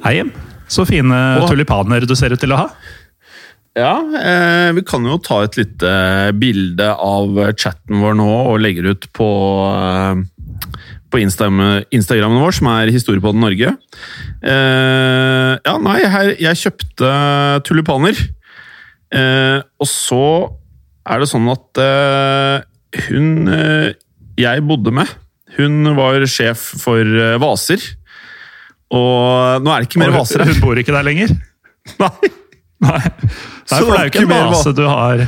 Hei, Jim. Så fine tulipaner du ser ut til å ha. Ja, eh, vi kan jo ta et lite bilde av chatten vår nå og legge det ut på, eh, på Instagram, Instagramen vår, som er Historiepodden Norge. Eh, ja, nei, her, jeg kjøpte tulipaner. Eh, og så er det sånn at eh, hun eh, jeg bodde med, hun var sjef for eh, vaser. Og nå er det ikke mer vaser her. Hun bor ikke der lenger. Nei. Nei, Nei for det er jo ikke en vase du har,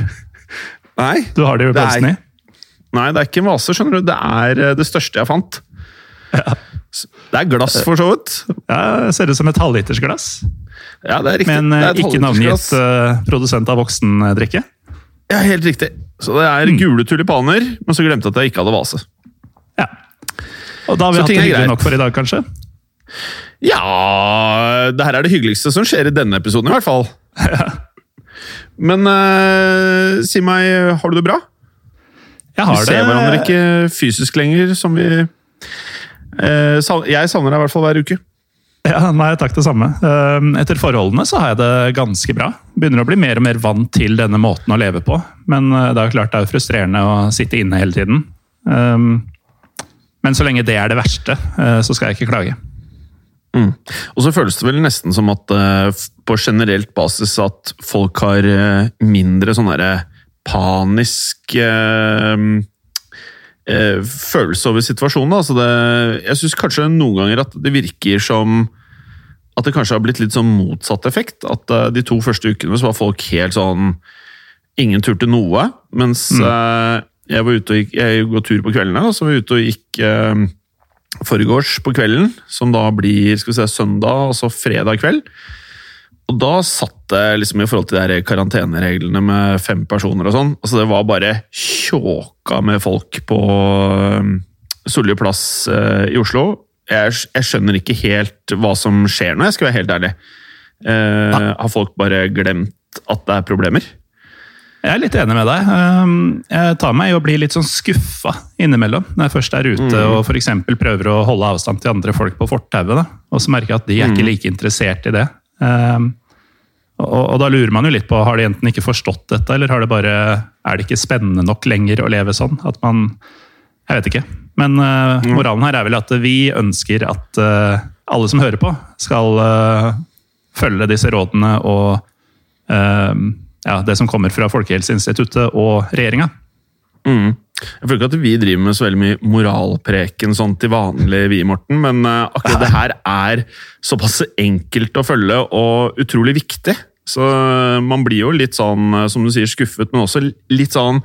Nei. du har det jo pelsen i. Nei, det er ikke en vase, skjønner du. Det er eh, det største jeg fant. Ja. Det er glass, for så vidt. Ja, ser ut som et halvlitersglass, Ja, det er riktig. men det eh, er et ikke navngitt eh, produsent av voksendrikke. Ja, helt riktig. Så det er gule tulipaner, men så glemte jeg at jeg ikke hadde vase. Ja. Og da har vi Så hatt det hyggelig nok for i dag, kanskje? Ja Det her er det hyggeligste som skjer i denne episoden, i hvert fall. Men uh, si meg, har du det bra? Jeg har Vi ser det. hverandre ikke fysisk lenger, som vi uh, Jeg savner deg i hvert fall hver uke. Ja, nei, takk det samme. Um, Etter forholdene så har jeg det ganske bra. Begynner å bli mer og mer vant til denne måten å leve på. Men uh, det er jo klart det er frustrerende å sitte inne hele tiden. Um, Men så lenge det er det verste, så skal jeg ikke klage. Og så føles det vel nesten som at eh, på generelt basis at folk har eh, mindre sånn derre panisk eh, eh, følelse over situasjonen. Altså det, jeg syns kanskje noen ganger at det virker som at det kanskje har blitt litt sånn motsatt effekt. At de to første ukene så var folk helt sånn Ingen turte noe. Mens mm. jeg var ute og gikk Jeg går tur på kveldene, og så var jeg ute og gikk forgårs på kvelden, som da blir skal vi se, søndag og fredag kveld. Og da satt det liksom i forhold til de karantenereglene med fem personer og sånn. altså Det var bare tjåka med folk på um, Solli plass eh, i Oslo. Jeg, jeg skjønner ikke helt hva som skjer nå, jeg skal være helt ærlig. Eh, har folk bare glemt at det er problemer? Jeg er litt enig med deg. Um, Jeg tar meg i å bli litt sånn skuffa innimellom. Når jeg først er ute og f.eks. prøver å holde avstand til andre folk på fortauet. Og så merker jeg at de er ikke like interessert i det. Um, Og, og da lurer man jo litt på, har de enten ikke forstått dette, eller har det bare, er det ikke spennende nok lenger å leve sånn? At man Jeg vet ikke. Men uh, moralen her er vel at vi ønsker at uh, alle som hører på, skal uh, følge disse rådene og uh, ja, det som kommer fra Folkehelseinstituttet og regjeringa. Mm. Jeg føler ikke at vi driver med så veldig mye moralpreken sånn til vanlig, vi, Morten, men eh, akkurat det her er såpass enkelt å følge og utrolig viktig. Så eh, man blir jo litt sånn, eh, som du sier, skuffet, men også litt sånn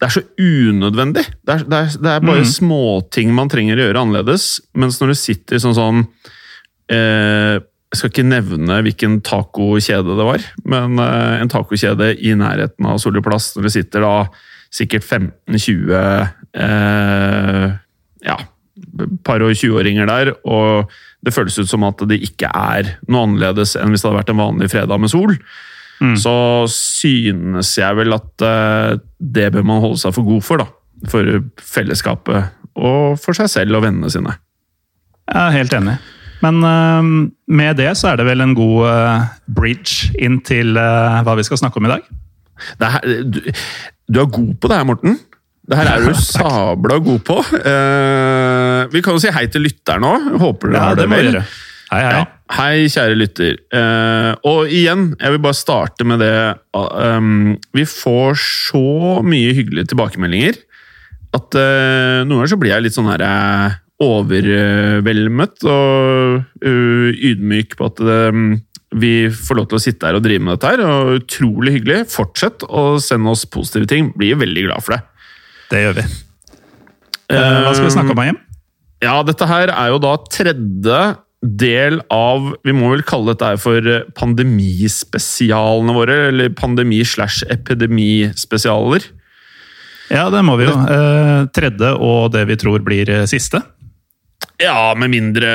Det er så unødvendig. Det er, det er, det er bare småting man trenger å gjøre annerledes. Mens når du sitter sånn sånn eh, Jeg skal ikke nevne hvilken tacokjede det var, men eh, en tacokjede i nærheten av Solli plass, når det sitter da sikkert 15-20 eh, ja, par og 20-åringer der, og det føles ut som at det ikke er noe annerledes enn hvis det hadde vært en vanlig fredag med sol. Så synes jeg vel at eh, det bør man holde seg for god for, da. For fellesskapet og for seg selv og vennene sine. Jeg er helt enig. Men eh, med det så er det vel en god eh, bridge inn til eh, hva vi skal snakke om i dag. Det her, du, du er god på det her, Morten. Det her er du sabla god på. Uh, vi kan jo si hei til lytteren òg. Håper dere har det det vel. Hei, hei. Ja. Hei, kjære lytter. Uh, og igjen, jeg vil bare starte med det um, Vi får så mye hyggelige tilbakemeldinger at uh, noen ganger så blir jeg litt sånn her eh, overveldet og uh, ydmyk på at um, vi får lov til å sitte her og drive med dette her. og Utrolig hyggelig. Fortsett å sende oss positive ting. Blir veldig glad for det. Det gjør vi. Eh, hva skal vi snakke om, Jim? Ja, dette her er jo da tredje del av Vi må vel kalle dette her for pandemispesialene våre, eller pandemi-slash-epidemispesialer. Ja, det må vi jo. Eh, tredje og det vi tror blir eh, siste. Ja, med mindre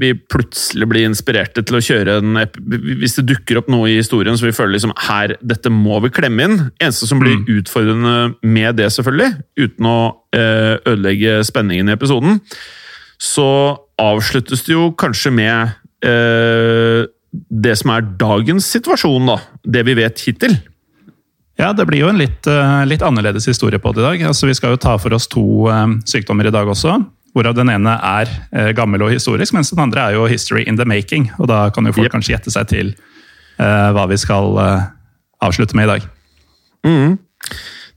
vi plutselig blir inspirerte til å kjøre en Hvis det dukker opp noe i historien så vi føler liksom her, dette må vi klemme inn. Eneste som blir utfordrende med det, selvfølgelig, uten å eh, ødelegge spenningen i episoden, så avsluttes det jo kanskje med eh, det som er dagens situasjon, da. Det vi vet hittil. Ja, det blir jo en litt, eh, litt annerledes historie på det i dag. Altså, vi skal jo ta for oss to sykdommer i dag også. Hvorav den ene er eh, gammel og historisk, mens den andre er jo history in the making. Og da kan jo folk Yep. kanskje gjette seg til eh, hva vi skal eh, avslutte med i dag.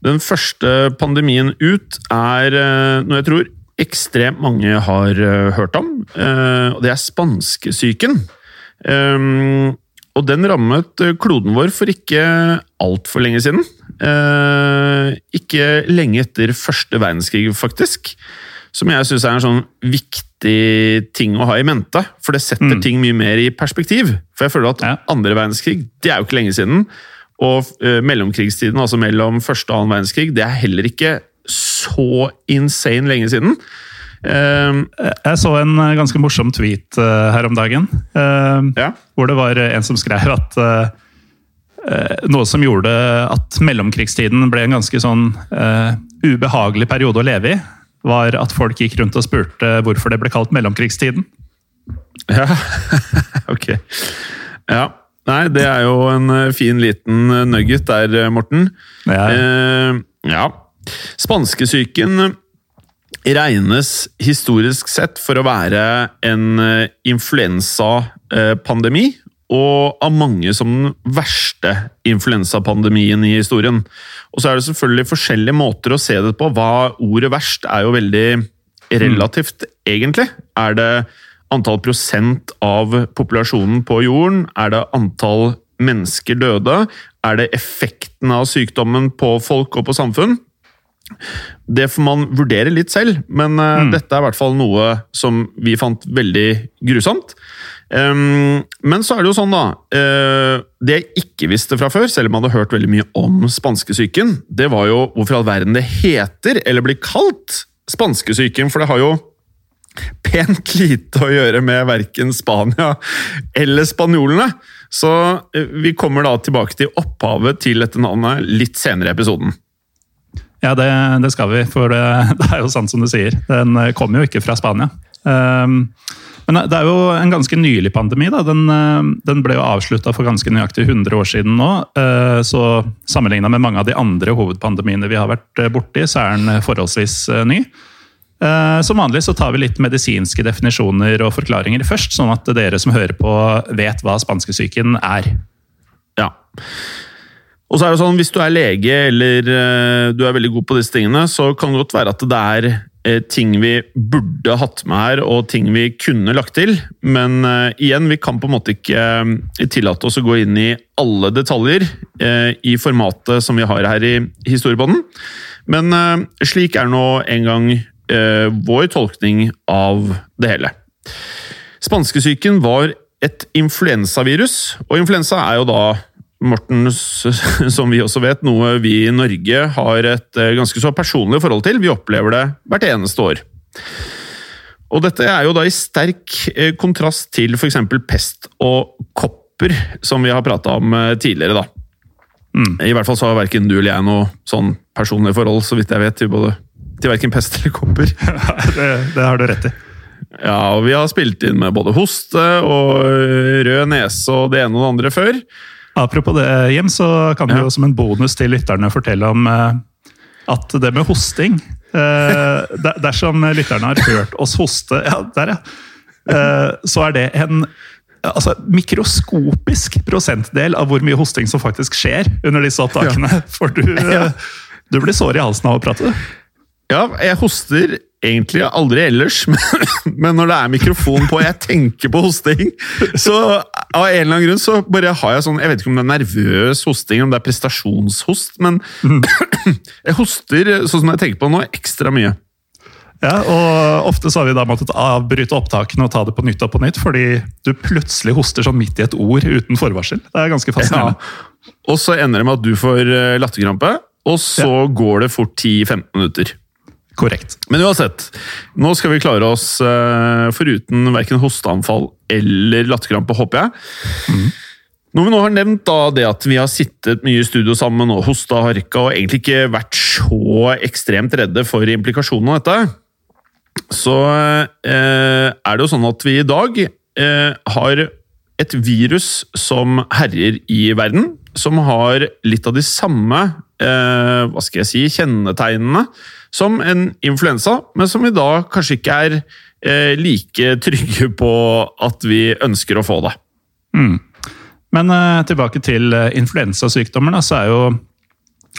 Den første pandemien ut er eh, noe jeg tror ekstremt mange har hørt om. eh, Og det er spanskesyken. Um, Og den rammet kloden vår for ikke altfor lenge siden. Eh, Ikke lenge etter første verdenskrig, faktisk. Som jeg syns er en sånn viktig ting å ha i mente. For det setter ting mye mer i perspektiv. For jeg føler at Ja. andre verdenskrig, det er jo ikke lenge siden. Og eh, mellomkrigstiden, altså mellom første og annen verdenskrig, det er heller ikke så insane lenge siden. Uh, Jeg så en eh, ganske morsom tweet uh, her om dagen. eh, ja. Hvor det var en som skrev at noe som gjorde at mellomkrigstiden ble en ganske sånn eh, ubehagelig periode å leve i, var at folk gikk rundt og spurte hvorfor det ble kalt mellomkrigstiden. Ja, ok. Ja. Nei, det er jo en eh, fin liten eh, nugget der, eh, Morten. Ja. Eh, ja. Spanskesyken regnes historisk sett for å være en influensapandemi, og av mange som den verste influensapandemien i historien. Og så er det selvfølgelig forskjellige måter å se det på. Hva Ordet verst er jo veldig relativt, egentlig. Er det antall prosent av populasjonen på jorden? Er det antall mennesker døde? Er det effekten av sykdommen på folk og på samfunn? Det får man vurdere litt selv, men mm. dette er i hvert fall noe som vi fant veldig grusomt. Um, men så er det jo sånn, da uh, Det jeg ikke visste fra før, selv om jeg hadde hørt veldig mye om spanskesyken, det var jo hvorfor i all verden det heter, eller blir kalt, spanskesyken. For det har jo pent lite å gjøre med verken Spania eller spanjolene. Så eh, vi kommer da tilbake til opphavet til dette navnet litt senere i episoden. Ja, det, det skal vi, for det, det er jo sant som du sier. Den eh, kommer jo ikke fra Spania. Um, men det er jo en ganske nylig pandemi. Da. Den, eh, den ble jo avslutta for ganske nøyaktig 100 år siden nå. eh, Så sammenligna med mange av de andre hovedpandemiene vi har vært eh, borti, så er den eh, forholdsvis eh, ny. Eh, Som vanlig så tar vi litt medisinske definisjoner og forklaringer først, sånn at dere som hører på, vet hva spanskesyken er. Ja. Og så er det sånn, Hvis du er lege eller eh, du er veldig god på disse tingene, så kan det godt være at det er eh, ting vi burde hatt med her, og ting vi kunne lagt til. Men uh, igjen, vi kan på en måte ikke eh, tillate oss å gå inn i alle detaljer uh, i formatet som vi har her i historiebånden. Men eh, slik er nå en gang eh, vår tolkning av det hele. Spanskesyken var et influensavirus, og influensa er jo da Morten, som vi også vet, noe vi i Norge har et eh, ganske så personlig forhold til. Vi opplever det hvert eneste år. Og dette er jo da i sterk eh, kontrast til f.eks. pest og kopper, som vi har prata om eh, tidligere, da. I hvert fall så har verken du eller jeg noe sånn personlig forhold, så vidt jeg vet, til, både, til verken pest eller kopper. det, det har du rett i. Ja, og vi har spilt inn med både hoste og rød nese og det ene og det andre før. Apropos det, Jim, så kan vi jo som en bonus til lytterne fortelle om eh, at det med hosting eh, Dersom lytterne har hørt oss hoste Ja, der, ja. Eh, så er det en altså, mikroskopisk prosentdel av hvor mye hosting som faktisk skjer under disse opptakene. For du, du blir sår i halsen av å prate. Ja, jeg hoster egentlig aldri ellers, men, men når det er mikrofon på og jeg tenker på hosting, så av en eller annen grunn så bare har jeg sånn Jeg vet ikke om det er nervøs hosting, om det er prestasjonshost, men jeg hoster sånn som jeg tenker på nå, ekstra mye. Ja, og Ofte så har vi da måttet avbryte opptakene og ta det på nytt og på nytt, fordi du plutselig hoster sånn midt i et ord uten forvarsel. Det er ganske fascinerende. Og så ender det med at du får eh, latterkrampe, og så går det fort 10-15 minutter. Korrekt. Men uansett, nå skal vi klare oss uh, foruten verken hosteanfall eller latterkrampe, håper jeg. Når vi nå har nevnt da det at vi har sittet mye i studio sammen og hosta og harka og egentlig ikke vært så ekstremt redde for implikasjonene av dette, så uh, er det jo sånn at vi i dag uh, har et virus som herjer i verden, som har litt av de samme hva skal jeg si, kjennetegnene som en influensa, men som vi da kanskje ikke er eh, like trygge på at vi ønsker å få det. Men eh, tilbake til eh, influensasykdommer, da, så er jo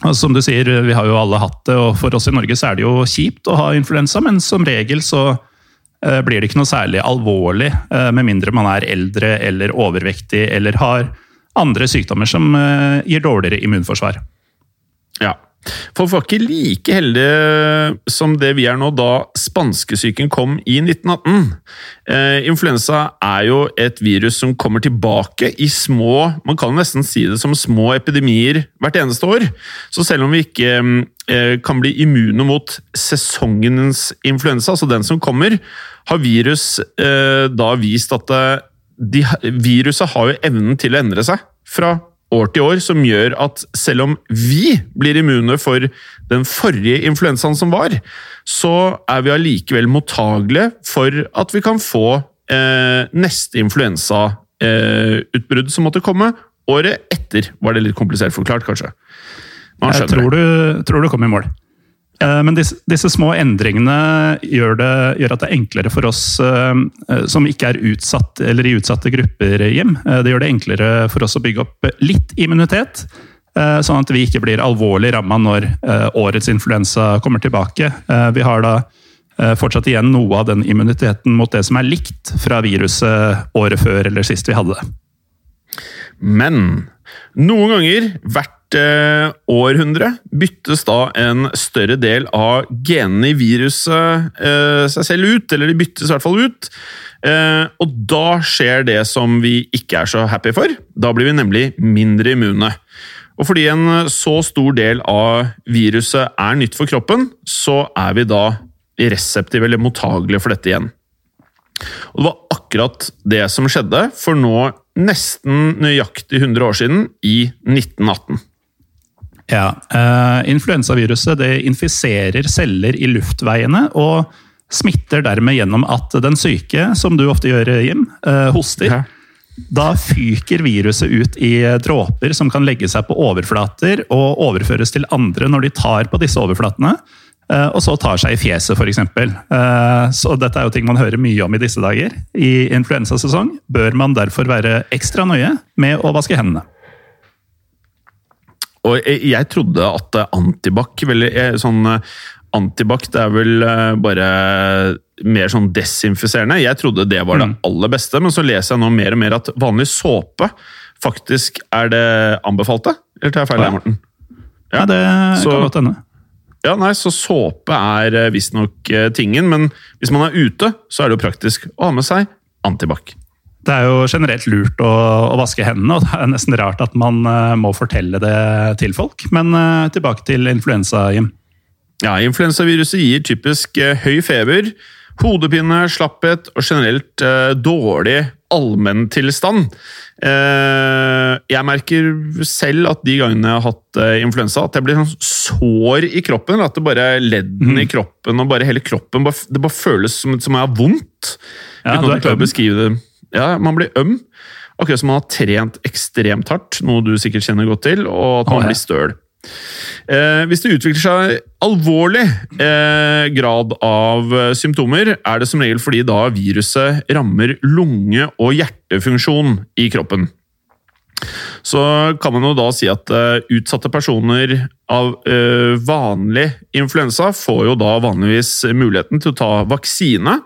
altså, Som du sier, vi har jo alle hatt det, og for oss i Norge så er det jo kjipt å ha influensa, men som regel så eh, blir det ikke noe særlig alvorlig, eh, med mindre man er eldre eller overvektig eller har andre sykdommer som gir dårligere immunforsvar. For vi var ikke like heldige som det vi er nå, da spanskesyken kom i 1918. Eh, influensa er jo et virus som kommer tilbake i små Man kan nesten si det som små epidemier hvert eneste år. Så selv om vi ikke eh, kan bli immune mot sesongens influensa, altså den som kommer, har virus eh, da vist at de, viruset har jo evnen til å endre seg fra år til år, som gjør at selv om vi blir immune for den forrige influensaen som var, så er vi allikevel mottagelige for at vi kan få eh, neste influensautbrudd som måtte komme året etter. Var det litt komplisert forklart, kanskje? Man Jeg tror du, tror du kom i mål. Eh, Men disse, disse små endringene gjør, det, gjør at det er enklere for oss eh, eh, som ikke er utsatt eller i utsatte grupper, Jim. Det gjør det enklere for oss å bygge opp litt immunitet, sånn at vi ikke blir alvorlig ramma når årets influensa kommer tilbake. Vi har da fortsatt igjen noe av den immuniteten mot det som er likt fra viruset året før eller sist vi hadde det. Men noen ganger hvert århundre byttes da en større del av genene i viruset eh, seg selv ut, eller de byttes i hvert fall ut. Eh, og da skjer det som vi ikke er så happy for. Da blir vi nemlig mindre immune. Og fordi en så stor del av viruset er nytt for kroppen, så er vi da reseptive eller mottagelige for dette igjen. Og det var akkurat det som skjedde for nå nesten nøyaktig 100 år siden, i 1918. Ja, uh, Influensaviruset det infiserer celler i luftveiene og smitter dermed gjennom at den syke, som du ofte gjør, Jim, uh, hoster. Ja. Da fyker viruset ut i dråper som kan legge seg på overflater og overføres til andre når de tar på disse overflatene. eh, Og så tar seg i fjeset, f.eks. Så dette er jo ting man hører mye om i disse dager. I influensasesong bør man derfor være ekstra nøye med å vaske hendene. Og jeg, jeg trodde at eh, antibac eh, sånn, eh, Antibac det er vel bare mer sånn desinfiserende. Jeg trodde det var det Mm. aller beste, men så leser jeg nå mer og mer at vanlig såpe faktisk er det anbefalte. Eller tar jeg feil Ja. Morten? Ja, det så- kan godt hende. Ja, nei, så såpe er visstnok tingen, men hvis man er ute, så er det jo praktisk å ha med seg antibac. Det er jo generelt lurt å, å vaske hendene, og det er nesten rart at man uh, må fortelle det til folk. Men uh, tilbake til influensa, Jim. Ja, influensaviruset gir typisk uh, høy feber, Hodepine, slapphet og generelt dårlig allmenntilstand. Jeg merker selv at de gangene jeg har hatt influensa, at jeg blir sånn sår i kroppen. At det bare er leddene i kroppen og bare hele kroppen Det bare føles som, som jeg har vondt. Ja, uten at jeg klarer å beskrive det. Ja, man blir øm. Akkurat som man har trent ekstremt hardt, noe du sikkert kjenner godt til, og at man oh, ja. blir støl. Eh, hvis det utvikler seg alvorlig eh, grad av eh, symptomer, er det som regel fordi da viruset rammer lunge- og hjertefunksjon i kroppen. Så kan man jo da si at eh, utsatte personer av eh, vanlig influensa får jo da vanligvis muligheten til å ta vaksine.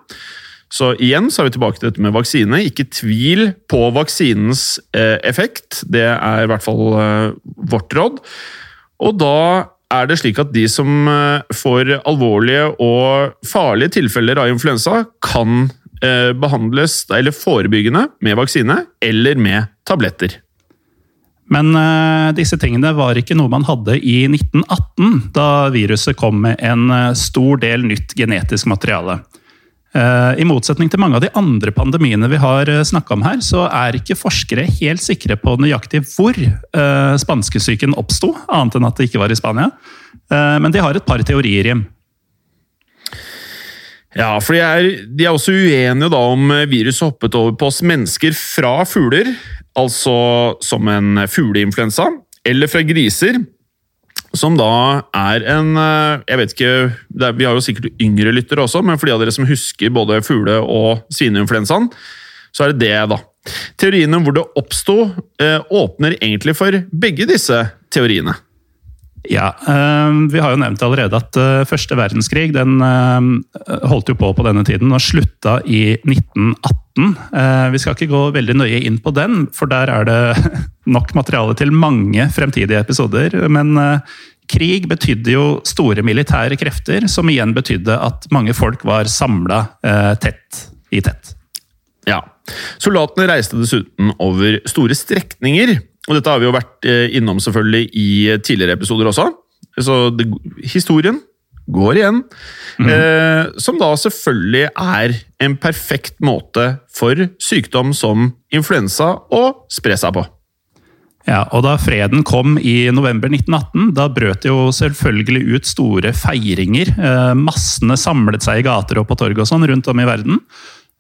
Så igjen så er vi tilbake til dette med vaksine. Ikke tvil på vaksinens eh, effekt. Det er i hvert fall eh, vårt råd. Og da er det slik at de som eh, får alvorlige og farlige tilfeller av influensa, kan eh, behandles eller forebyggende med vaksine eller med tabletter. Men disse tingene var ikke noe man hadde i 1918, da viruset kom med en stor del nytt genetisk materiale. Eh, I motsetning til mange av de andre pandemiene vi har uh, snakka om her, så er ikke forskere helt sikre på nøyaktig hvor uh, spanskesyken oppsto, annet enn at det ikke var i Spania. Eh, men de har et par teorier, Jim. Ja, for de er, de er også uenige da om viruset hoppet over på oss mennesker fra fugler, altså som en fugleinfluensa, eller fra griser, som da er en eh, Jeg vet ikke, er, Vi har jo sikkert yngre lyttere også, men for de av dere som husker både fugle- og svineinfluensaen, så er det det, da. Teoriene om hvor det oppsto, eh, åpner egentlig for begge disse teoriene. Ja, eh, Vi har jo nevnt allerede at eh, første verdenskrig den eh, holdt jo på på denne tiden og slutta i 1918. Eh, vi skal ikke gå veldig nøye inn på den, for der er det nok materiale til mange fremtidige episoder. Men eh, krig betydde jo store militære krefter, som igjen betydde at mange folk var samla tett i tett. Ja. Soldatene reiste dessuten over store strekninger, og dette har vi jo vært eh, innom selvfølgelig i tidligere episoder også. Så det, historien går igjen. Eh, som da selvfølgelig er en perfekt måte for sykdom som influensa å spre seg på. Ja, og Da freden kom i november 1918, da brøt det jo selvfølgelig ut store feiringer. Eh, massene samlet seg i gater og på torg og sånn rundt om i verden.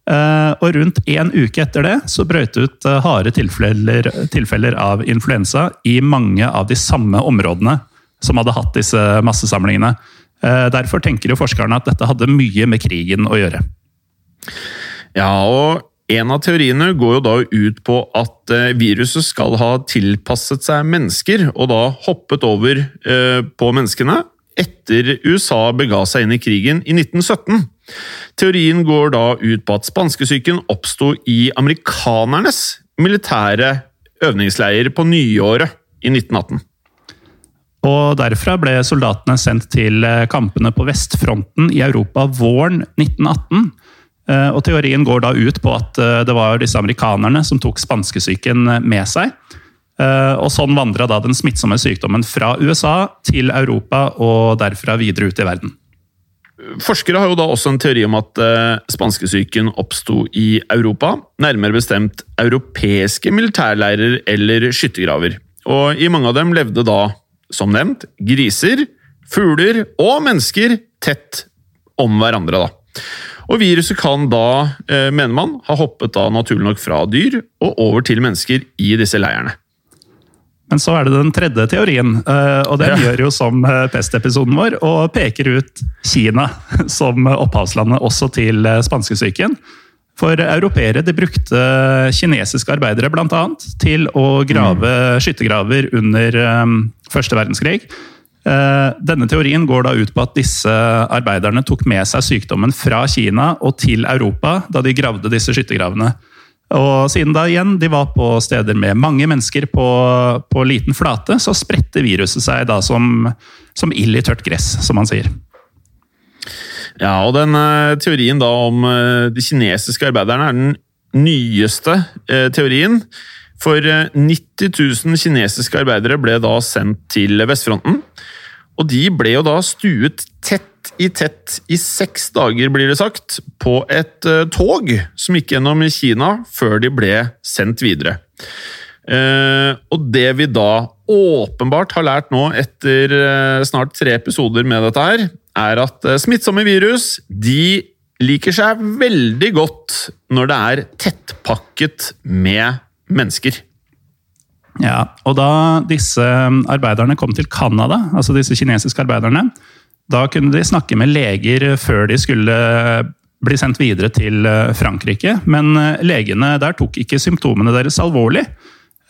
Eh, og rundt en uke etter det så brøt det ut eh, harde tilfeller, tilfeller av influensa i mange av de samme områdene som hadde hatt disse massesamlingene. Eh, derfor tenker jo forskerne at dette hadde mye med krigen å gjøre. Ja, og en av teoriene går jo da ut på at viruset skal ha tilpasset seg mennesker, og da hoppet over på menneskene etter USA bega seg inn i krigen i 1917. Teorien går da ut på at spanskesyken oppsto i amerikanernes militære øvningsleir på nyåret i 1918. Og Derfra ble soldatene sendt til eh, kampene på vestfronten i Europa våren 1918. Eh, Og Teorien går da ut på at eh, det var disse amerikanerne som tok spanskesyken med seg. Eh, Og Sånn vandra da den smittsomme sykdommen fra USA til Europa og derfra videre ut i verden. Forskere har jo da også en teori om at eh, spanskesyken oppsto i Europa, nærmere bestemt europeiske militærleirer eller skyttergraver. Og i mange av dem levde da, som nevnt, griser, fugler og mennesker tett om hverandre. da. Og viruset kan da, eh, mener man, ha hoppet da naturlig nok fra dyr og over til mennesker i disse leirene. Men så er det den tredje teorien, eh, og den Ja. gjør jo som eh, pestepisoden vår, og peker ut Kina som opphavslandet også til eh, spanskesyken. For europeere de brukte kinesiske arbeidere annet til å grave skyttergraver under første verdenskrig. Denne teorien går da ut på at disse arbeiderne tok med seg sykdommen fra Kina og til Europa da de gravde disse skyttergravene. Og siden da igjen de var på steder med mange mennesker på, på liten flate, så spredte viruset seg da som, som ild i tørt gress, som man sier. Ja, og den eh, teorien da om eh, de kinesiske arbeiderne er den nyeste eh, teorien. For eh, 90 000 kinesiske arbeidere ble da sendt til vestfronten. Og de ble jo da stuet tett i tett i seks dager, blir det sagt, på et uh, tog som gikk gjennom Kina før de ble sendt videre. Uh, og det vi da åpenbart har lært nå etter uh, snart tre episoder med dette her, er at smittsomme virus de liker seg veldig godt når det er tettpakket med mennesker. Ja, og da disse arbeiderne kom til Canada, altså disse kinesiske arbeiderne, da kunne de snakke med leger før de skulle bli sendt videre til eh, Frankrike. Men eh, legene der tok ikke symptomene deres alvorlig.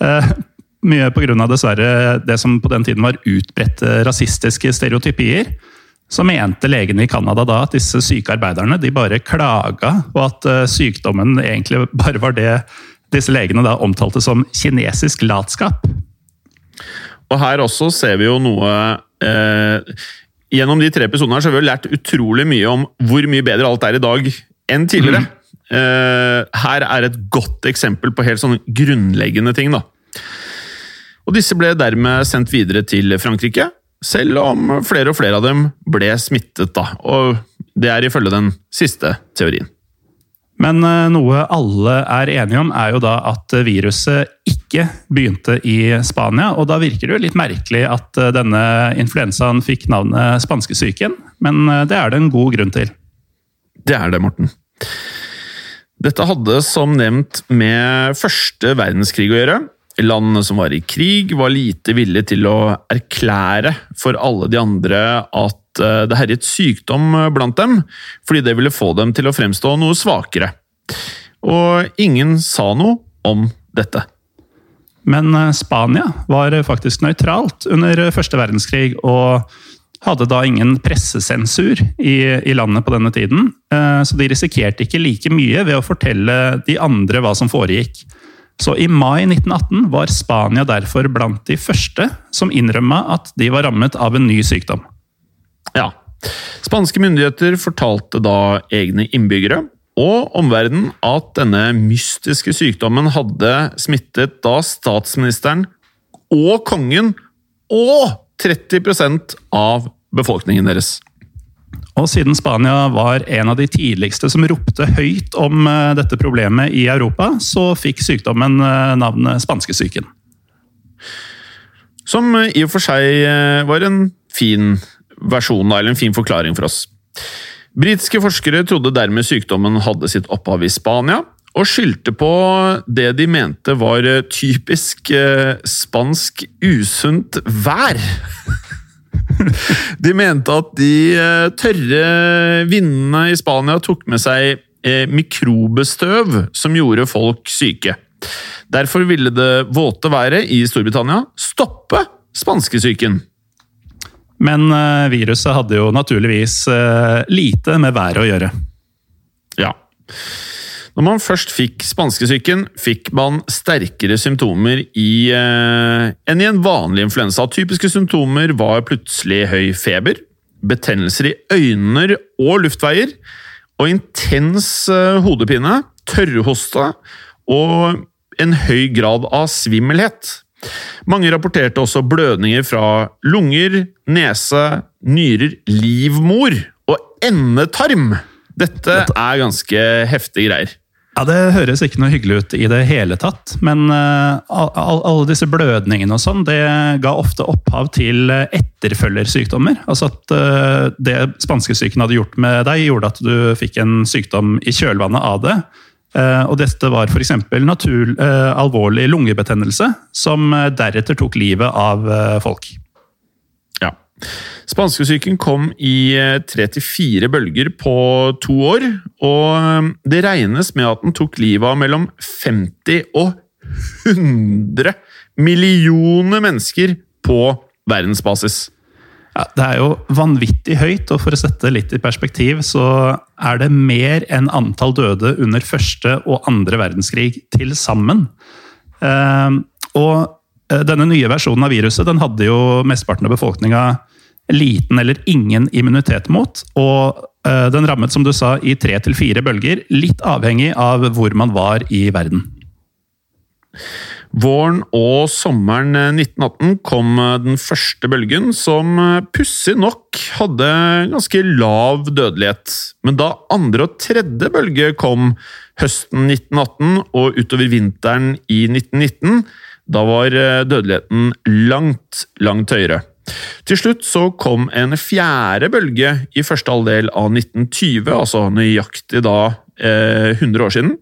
Eh, mye pga. dessverre det som på den tiden var utbredte rasistiske stereotypier. Så mente legene i Canada da at disse syke arbeiderne de bare klaga og at sykdommen egentlig bare var det disse legene da omtalte som kinesisk latskap. Og her også ser vi jo noe eh, Gjennom de tre episodene her så har vi lært utrolig mye om hvor mye bedre alt er i dag enn tidligere. Mm. Uh, her er et godt eksempel på helt sånne grunnleggende ting. da. Og Disse ble dermed sendt videre til Frankrike, selv om flere og flere av dem ble smittet. da. Og Det er ifølge den siste teorien. Men eh, noe alle er enige om, er jo da at viruset ikke begynte i Spania. Og da virker det jo litt merkelig at eh, denne influensaen fikk navnet spanskesyken. Men eh, det er det en god grunn til. Det er det, Morten. Dette hadde som nevnt med første verdenskrig å gjøre. Landene som var i krig, var lite villige til å erklære for alle de andre at Eh, det herjet sykdom blant dem, fordi det ville få dem til å fremstå noe svakere. Og ingen sa noe om dette. Men eh, Spania var faktisk nøytralt under første verdenskrig, og hadde da ingen pressesensur i, i, landet på denne tiden. Eh, så de risikerte ikke like mye ved å fortelle de andre hva som foregikk. Så i mai 1918 var Spania derfor blant de første som innrømma at de var rammet av en ny sykdom. Ja. Spanske myndigheter fortalte da egne innbyggere og omverdenen at denne mystiske sykdommen hadde smittet da statsministeren og kongen og 30% av befolkningen deres. Og siden Spania var en av de tidligste som ropte høyt om eh, dette problemet i Europa, så fikk sykdommen eh, navnet spanskesyken. Som i og for seg eh, var en fin versjon, eller en fin forklaring for oss. Britiske forskere trodde dermed sykdommen hadde sitt opphav i Spania, og skyldte på det de mente var typisk eh, spansk usunt vær. De mente at de eh, tørre vindene i Spania tok med seg eh, mikrobestøv som gjorde folk syke. Derfor ville det våte været i Storbritannia stoppe spanskesyken. Men uh, viruset hadde jo naturligvis lite med været å gjøre. Ja. Når man først fikk spanskesyken, fikk man sterkere symptomer i, eh, enn i en vanlig influensa. Typiske symptomer var plutselig høy feber, betennelser i øyne og luftveier, og intens hodepine, tørrhoste og en høy grad av svimmelhet. Mange rapporterte også blødninger fra lunger, nese, nyrer, livmor og endetarm. Dette er ganske heftige greier. Ja, Det høres ikke noe hyggelig ut i det hele tatt. Men uh, alle disse blødningene og sånn, det ga ofte opphav til etterfølgersykdommer. Altså at uh, det spanskesyken hadde gjort med deg, gjorde at du fikk en sykdom i kjølvannet av det. Uh, og dette var f.eks. Uh, alvorlig lungebetennelse, som eh, deretter tok livet av folk. Spanskesyken kom i tre til fire bølger på to år, og det regnes med at den tok livet av mellom 50 og 100 millioner mennesker på verdensbasis. Ja, det er jo vanvittig høyt, og for å sette det litt i perspektiv, så er det mer enn antall døde under første og andre verdenskrig til sammen. Ehm, og eh, denne nye versjonen av viruset den hadde jo mesteparten av befolkninga liten eller ingen immunitet mot. Og eh, den rammet, som du sa, i tre til fire bølger, litt avhengig av hvor man var i verden. Våren og sommeren 1918 kom den første bølgen, som pussig nok hadde ganske lav dødelighet. Men da andre og tredje bølge kom høsten 1918 og utover vinteren i 1919, da var dødeligheten langt, langt høyere. Til slutt så kom en fjerde bølge i første halvdel av 1920, altså nøyaktig da eh, 100 år siden.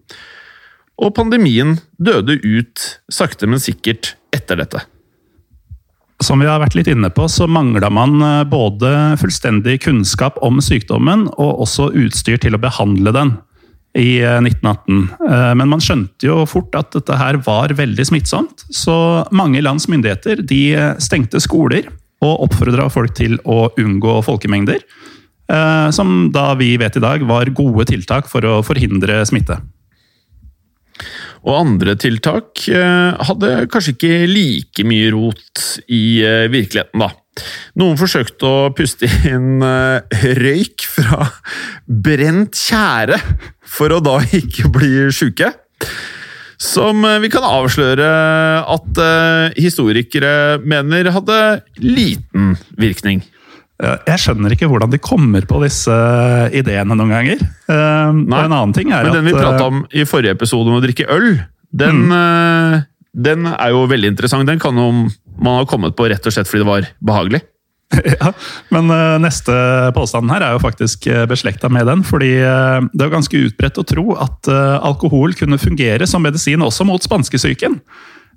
Og pandemien døde ut sakte, men sikkert etter dette. Som vi har vært litt inne på, så mangla man eh, både fullstendig kunnskap om sykdommen og også utstyr til å behandle den i 1918. Eh, men man skjønte jo fort at dette her var veldig smittsomt, så mange lands myndigheter de stengte skoler og oppfordra folk til å unngå folkemengder. Eh, som da vi vet i dag var gode tiltak for å forhindre smitte. Og andre tiltak eh, hadde kanskje ikke like mye rot i eh, virkeligheten, da. Noen forsøkte å puste inn røyk fra brent tjære for å da ikke bli sjuke. Som eh, vi kan avsløre at uh, historikere mener hadde liten virkning. Jeg skjønner ikke hvordan de kommer på disse ideene noen ganger. Nei, en annen ting er men Den vi prata om i forrige episode om å drikke øl, den, mm. Den er jo veldig interessant. Den kan jo man ha kommet på rett og slett fordi det var behagelig. ja, Men uh, neste påstanden her er jo faktisk uh, beslekta med den. fordi uh, det er jo ganske utbredt å tro at alkohol kunne fungere som medisin også mot spanskesyken.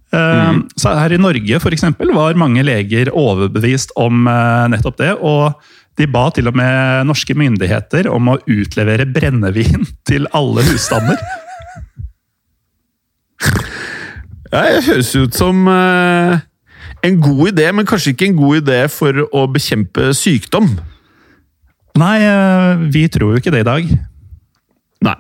Mm. Så her i Norge for eksempel, var mange leger overbevist om nettopp det. og de ba til og med norske myndigheter om å utlevere brennevin til alle husstander. ja, det høres ut som en god idé, men kanskje ikke en god idé for å bekjempe sykdom. Nei, eh, vi tror jo ikke det i dag. Nei.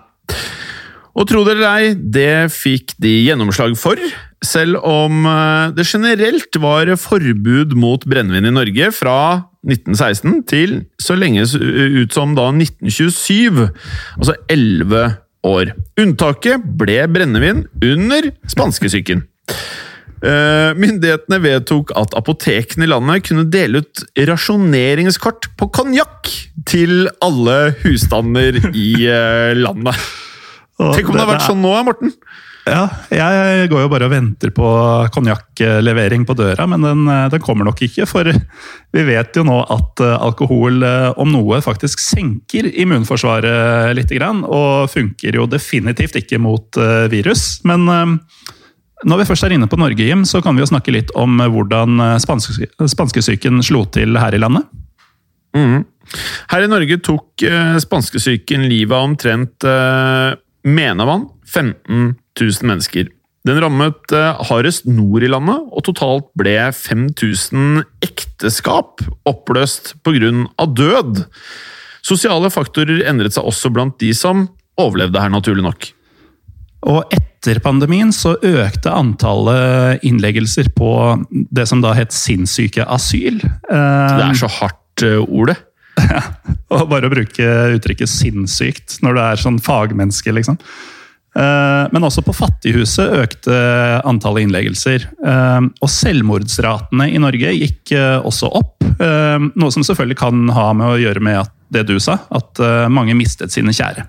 Og tro det eller ei, det fikk de gjennomslag for. Selv om eh, det generelt var forbud mot brennevin i Norge fra 1916 til så lenge ut som da 1927. Altså 11 år. Unntaket ble brennevin under spanskesyken. Eh, myndighetene vedtok at apotekene i landet kunne dele ut rasjoneringskort på konjakk til alle husstander i eh, landet. Tenk om det har vært sånn nå, Morten? Ja, jeg går jo bare og venter på konjakklevering på døra, men den, den, kommer nok ikke. For vi vet jo nå at alkohol om noe faktisk senker immunforsvaret litt. Og funker jo definitivt ikke mot virus. Men når vi først er inne på Norge, Jim, så kan vi jo snakke litt om hvordan spanske, spanskesyken slo til her i landet. Mm. Her i Norge tok spanskesyken livet av omtrent, mener man, 15 000 mennesker. Den rammet uh, hardest nord i landet, og totalt ble 5000 ekteskap oppløst pga. død. Sosiale faktorer endret seg også blant de som overlevde her, naturlig nok. Og etter pandemien så økte antallet innleggelser på det som da het sinnssyke asyl. Det er så hardt ordet. Ja, og bare å bruke uttrykket 'sinnssykt' når du er sånn fagmenneske, liksom. Eh, men også på Fattighuset økte antallet innleggelser. Eh, og selvmordsratene i Norge gikk også opp. Noe som selvfølgelig kan ha med å gjøre med det du sa, at mange mistet sine kjære.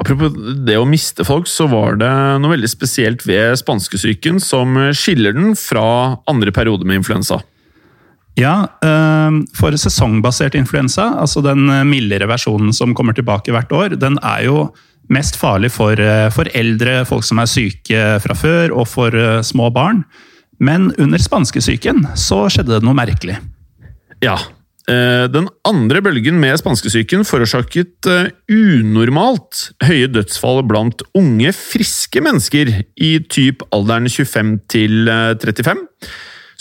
Apropos det å miste folk, så var det noe veldig spesielt ved spanskesyken som skiller den fra andre perioder med influensa. Ja, eh, for sesongbasert influensa, altså den mildere versjonen som kommer tilbake hvert år, den er jo mest farlig for, eh, for eldre, folk som er syke fra før, og for eh, små barn. Men under spanskesyken så skjedde det noe merkelig. Ja, Eh, den andre bølgen med spanskesyken forårsaket unormalt høye dødsfall blant unge, friske mennesker i typ alderen 25 til 35.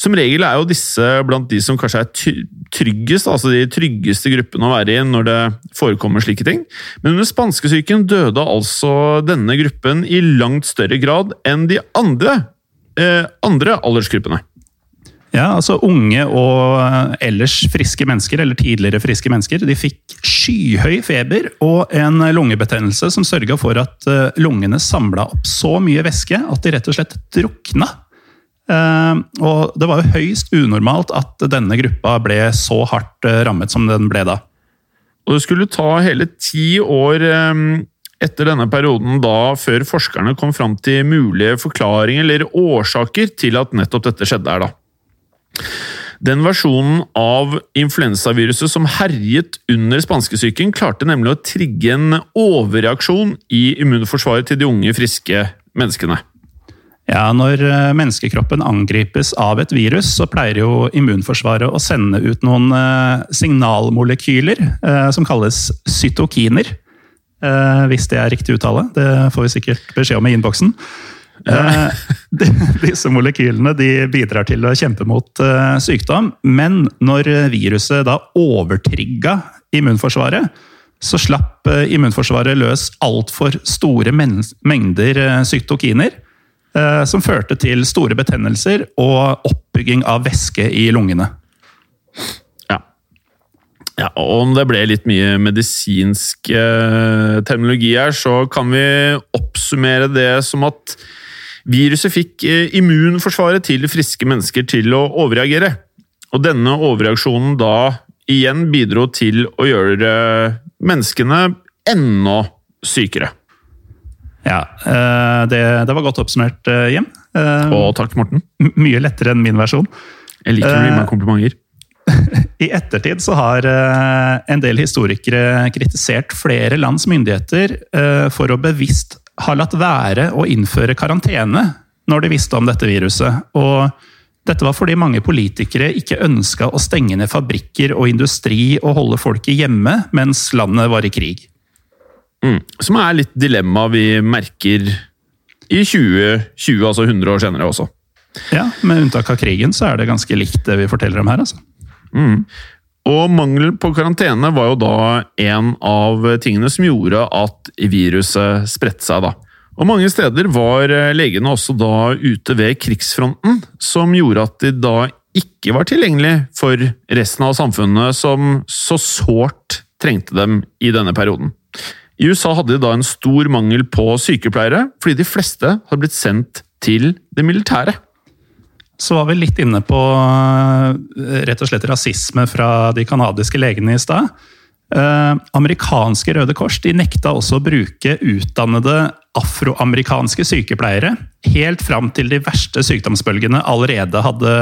Eh, som regel er jo disse blant de som kanskje er tryggest, altså de tryggeste gruppene å være i når det forekommer slike ting. Men under spanskesyken døde altså denne gruppen i langt større grad enn de andre, eh, andre aldersgruppene. Ja, altså Unge og ellers friske mennesker, eller tidligere friske mennesker, de fikk skyhøy feber og en lungebetennelse som sørga for at eh, lungene samla opp så mye væske at de rett og slett drukna. Eh, og det var jo høyst unormalt at denne gruppa ble så hardt eh, rammet som den ble da. Og det skulle ta hele ti år etter denne perioden da før forskerne kom fram til mulige forklaringer eller årsaker til at nettopp dette skjedde her. da. Den versjonen av influensaviruset som herjet under spanskesyken, klarte nemlig å trigge en overreaksjon i immunforsvaret til de unge, friske menneskene. Ja, Når eh, menneskekroppen angripes av et virus, så pleier jo immunforsvaret å sende ut noen eh, signalmolekyler eh, som kalles cytokiner. Hvis det er riktig uttale. Det får vi sikkert beskjed om i innboksen. Ja. Disse molekylene bidrar til å kjempe mot sykdom, men når viruset da overtrigga immunforsvaret, så slapp immunforsvaret løs altfor store mengder cytokiner, som førte til store betennelser og oppbygging av væske i lungene. Ja. ja og om det ble litt mye medisinsk terminologi her, så kan vi oppsummere det som at Viruset fikk eh, immunforsvaret til friske mennesker til å overreagere. Og denne overreaksjonen da igjen bidro til å gjøre menneskene enda sykere. Ja, eh, det, det var godt oppsummert, Jim. Og takk, Morten. Mye lettere enn min versjon. Jeg liker å gi meg komplimenter. I ettertid så har en del historikere kritisert flere lands myndigheter for å bevisst ha latt være å innføre karantene når de visste om dette viruset. Og dette var fordi mange politikere ikke ønska å stenge ned fabrikker og industri og holde folket hjemme mens landet var i krig. Mm. Som er litt dilemma vi merker i 2020, altså 100 år senere også. Ja, med unntak av krigen så er det ganske likt det vi forteller om her. altså. Mm. Og mangel på karantene var jo da en av tingene som gjorde at viruset spredte seg. da. Og Mange steder var legene også da ute ved krigsfronten, som gjorde at de da ikke var tilgjengelig for resten av samfunnet, som så sårt trengte dem i denne perioden. I USA hadde de da en stor mangel på sykepleiere, fordi de fleste hadde blitt sendt til det militære så var vi litt inne på eh, rett og slett rasisme fra de canadiske legene i stad. Eh, amerikanske Røde Kors de nekta også å bruke utdannede afroamerikanske sykepleiere, helt fram til de verste sykdomsbølgene allerede hadde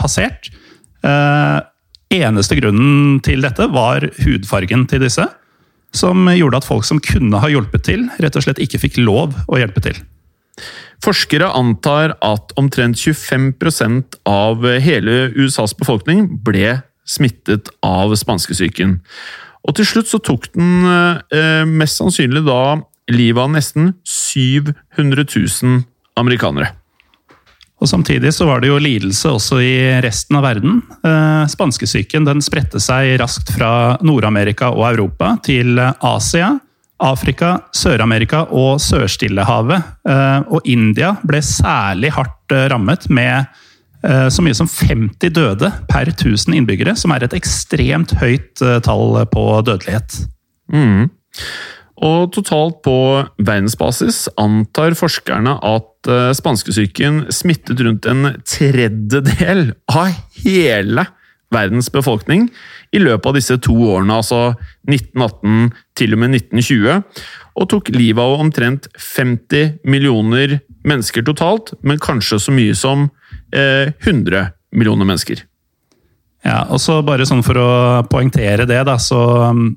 passert. Eh, eneste grunnen til dette var hudfargen til disse, som gjorde at folk som kunne ha hjulpet til, rett og slett ikke fikk lov å hjelpe til. Forskere antar at omtrent 25% av hele USAs befolkning ble smittet av spanskesyken. Og til slutt så tok den eh, mest sannsynlig da livet av nesten 700 000 amerikanere. Og Samtidig så var det jo lidelse også i resten av verden. Eh, spanskesyken den spredte seg raskt fra Nord-Amerika og Europa til Asia, Afrika, Sør-Amerika og Sør-Stillehavet. Eh, og India ble særlig hardt eh, rammet, med så mye som 50 døde per 1000 innbyggere, som er et ekstremt høyt tall på dødelighet. Mm. Og totalt på verdensbasis antar forskerne at spanskesyken smittet rundt en tredjedel av hele verdens befolkning i løpet av disse to årene, altså 1918 til og med 1920, og tok livet av omtrent 50 millioner mennesker totalt, men kanskje så mye som eh, 100 millioner mennesker. Ja, og så bare sånn For å poengtere det, da, så um,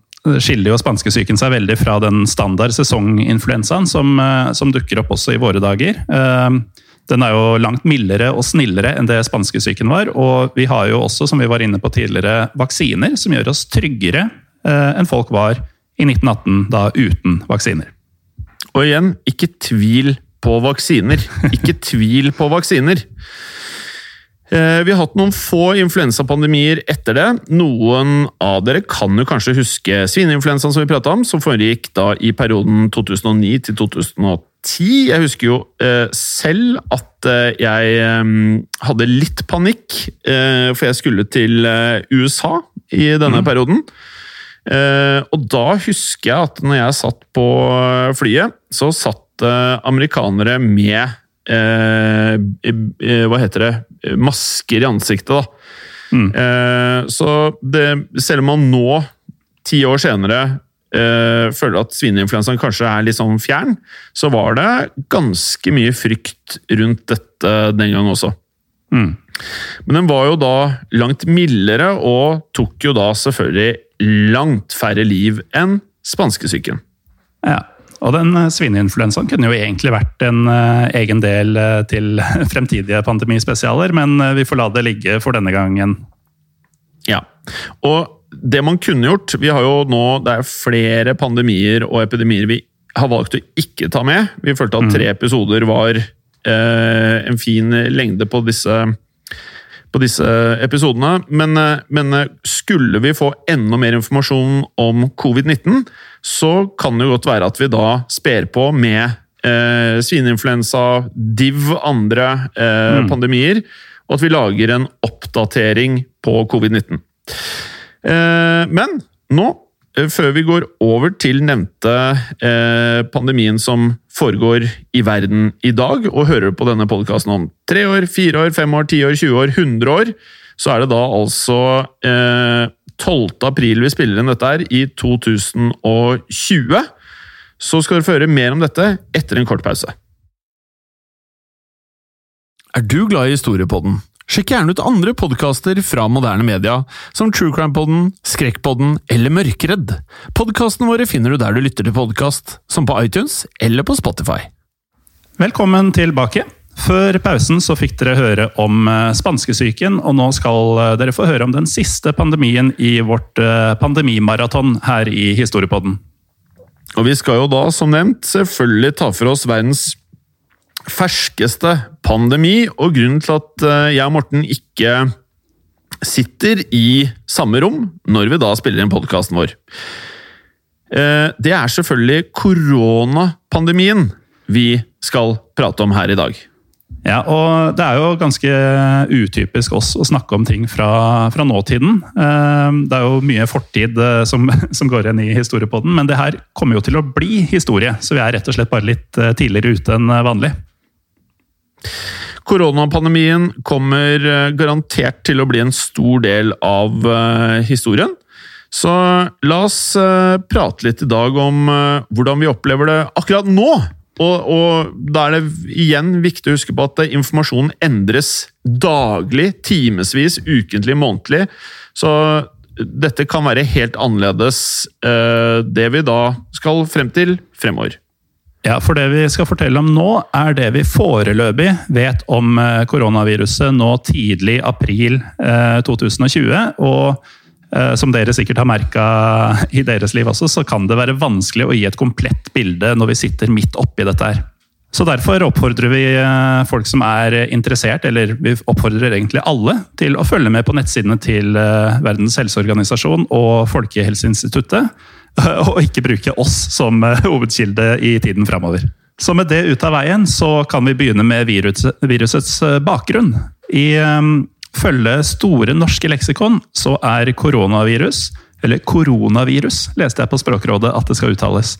skiller jo spanskesyken seg veldig fra den standard sesonginfluensaen som, uh, som dukker opp også i våre dager. Uh, den er jo langt mildere og snillere enn det spanskesyken var. Og vi har jo også, som vi var inne på tidligere, vaksiner som gjør oss tryggere eh, enn folk var i 1918, da uten vaksiner. Og igjen, ikke tvil på vaksiner. Ikke tvil på vaksiner. Eh, vi har hatt noen få influensapandemier etter det. Noen av dere kan jo kanskje huske svineinfluensaen som vi prata om, som foregikk da i perioden 2009 til 2010. Jeg husker jo eh, selv at eh, jeg hadde litt panikk, for jeg skulle til USA i denne perioden. og da husker jeg at når jeg satt på flyet, så satt amerikanere med Hva heter det? masker i ansiktet. da. Mm. Eh, så det, selv om man nå, ti år senere, eh, føler at svineinfluensaen kanskje er litt sånn fjern, så var det ganske mye frykt rundt dette den gang også. Mm. Men den var jo da langt mildere, og tok jo da selvfølgelig langt færre liv enn spanskesyken. Ja. Og den eh, svineinfluensaen kunne jo egentlig vært en uh, egen del uh, til fremtidige pandemispesialer, men vi får la det ligge for denne gangen. Ja, og det man kunne gjort Vi har jo nå Det er flere pandemier og epidemier vi har valgt å ikke ta med. Vi følte at tre episoder var en fin lengde på disse på disse episodene. Men, men, skulle vi få enda mer informasjon om covid-19, så kan det jo godt være at vi da sper på med eh, svineinfluensa, div, andre eh, mm. pandemier, og at vi lager en oppdatering på covid-19. Eh, men nå, eh, før vi går over til nevnte eh, pandemien som foregår i verden i dag, og hører på denne podkasten om tre år, fire år, fem år, ti år, 20 år, 100 år, så er det da altså eh, 12. april vi spiller inn dette her, i 2020. Så skal dere få høre mer om dette etter en kort pause. Er du glad i historiepodden? Sjekk gjerne ut andre podkaster fra moderne media, som True Crime-podden, Skrekkpodden eller Mørkredd. Podkastene våre finner du der du lytter til podkast, som på iTunes eller på Spotify. Velkommen tilbake. Før pausen så fikk dere høre om eh, spanskesyken, og nå skal eh, dere få høre om den siste pandemien i vårt eh, pandemimaraton her i Historiepodden. Og vi skal jo da, som nevnt, selvfølgelig ta for oss verdens ferskeste pandemi, og grunnen til at jeg og Morten ikke sitter i samme rom når vi da spiller inn podkasten vår. Det er selvfølgelig koronapandemien vi skal prate om her i dag. Ja, og det er jo ganske utypisk oss å snakke om ting fra, fra nåtiden. Eh, det er jo mye fortid eh, som, som går igjen i historiepodden, men det her kommer jo til å bli historie, så vi er rett og slett bare litt eh, tidligere ute enn vanlig. Koronapandemien kommer garantert til å bli en stor del av historien. Så la oss prate litt i dag om hvordan vi opplever det akkurat nå. Og, og, da er det igjen viktig å huske på at informasjonen endres daglig, timevis, ukentlig, månedlig. Så dette kan være helt annerledes eh, det vi da skal frem til fremover. Ja, for det vi skal fortelle om nå, er det vi foreløpig vet om eh, koronaviruset nå tidlig april eh, 2020. og Eh, som dere sikkert har merka i deres liv også, så kan det være vanskelig å gi et komplett bilde når vi sitter midt oppi dette her. Så Derfor oppfordrer vi eh, folk som er interessert, eller vi oppfordrer egentlig alle, til å følge med på nettsidene til eh, Verdens helseorganisasjon og Folkehelseinstituttet, og ikke bruke oss som hovedkilde i tiden framover. Så med det ut av veien, så kan vi begynne med virusets bakgrunn. I følge Store norske leksikon så er koronavirus, eller koronavirus, leste jeg på Språkrådet at det skal uttales,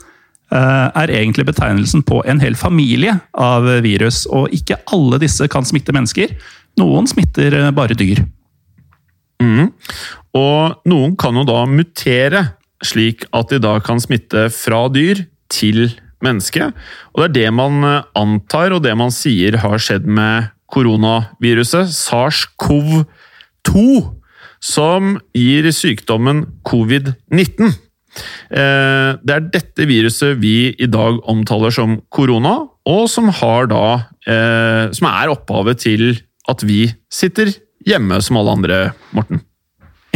eh, er egentlig betegnelsen på en hel familie av virus. Og ikke alle disse kan smitte mennesker. Noen smitter eh, bare dyr. Mm. Og noen kan jo da mutere, slik at de da kan smitte fra dyr til menneske. Og det er det man eh, antar, og det man sier har skjedd med koronaviruset, SARS-CoV-2, som gir sykdommen covid-19. Eh, det er dette viruset vi i dag omtaler som korona, og som, da, eh, som er opphavet til at vi sitter hjemme som alle andre, Morten.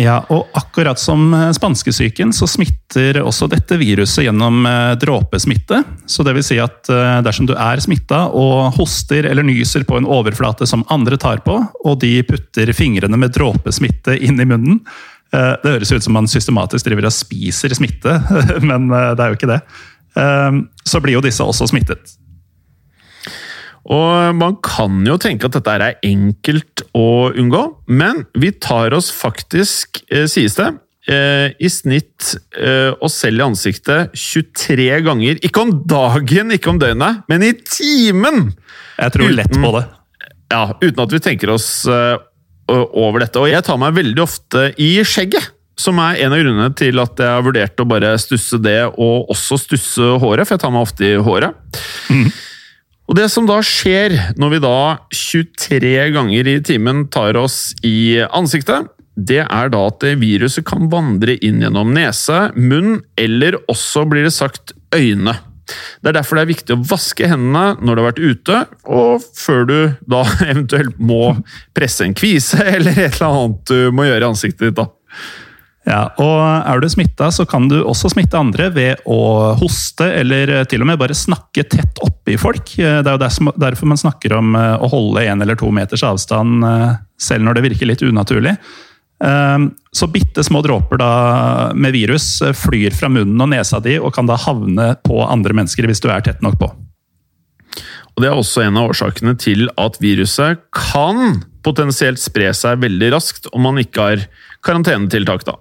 Ja, og akkurat som eh, spanskesyken så smitter også dette viruset gjennom eh, dråpesmitte. Så det vil si at eh, dersom du er smitta og hoster eller nyser på en overflate som andre tar på, og de putter fingrene med dråpesmitte inn i munnen Det høres ut som man systematisk driver og spiser smitte, men det er jo ikke det. Så blir jo disse også smittet. Og man kan jo tenke at dette er enkelt å unngå, men vi tar oss faktisk, eh, sies det, eh, i snitt eh, oss selv i ansiktet 23 ganger. Ikke om dagen, ikke om døgnet, men i timen! Jeg tror uten, lett på det. Ja, uten at vi tenker oss over dette. Og jeg tar meg veldig ofte i skjegget. Som er en av grunnene til at jeg har vurdert å bare stusse det, og også stusse håret, for jeg tar meg ofte i håret. Mm. Og Det som da skjer når vi da 23 ganger i timen tar oss i ansiktet, det er da at viruset kan vandre inn gjennom nese, munn eller også blir det sagt øyne. Det er derfor det er viktig å vaske hendene når du har vært ute, og før du da eventuelt må presse en kvise eller et eller annet du må gjøre i ansiktet ditt. da. Ja, og Er du smitta, så kan du også smitte andre ved å hoste, eller til og med bare snakke tett oppi folk. Det er jo derfor man snakker om eh, å holde én eller to meters avstand, eh, selv når det virker litt unaturlig. Så bitte små dråper med virus eh, flyr fra munnen og nesa di og kan da havne på andre mennesker hvis du er tett nok på. Og Det er også en av årsakene til at viruset kan potensielt spre seg veldig raskt om man ikke har karantenetiltak. da.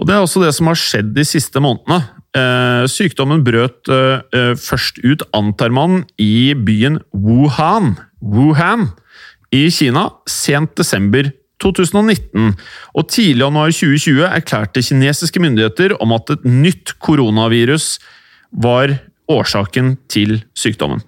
Og Det er også det som har skjedd de siste månedene. Eh, sykdommen brøt eh, først ut, antar man, i byen Wuhan, Wuhan i Kina sent desember 2019. Og tidlig januar 2020 erklærte kinesiske myndigheter om at et nytt koronavirus var årsaken til sykdommen.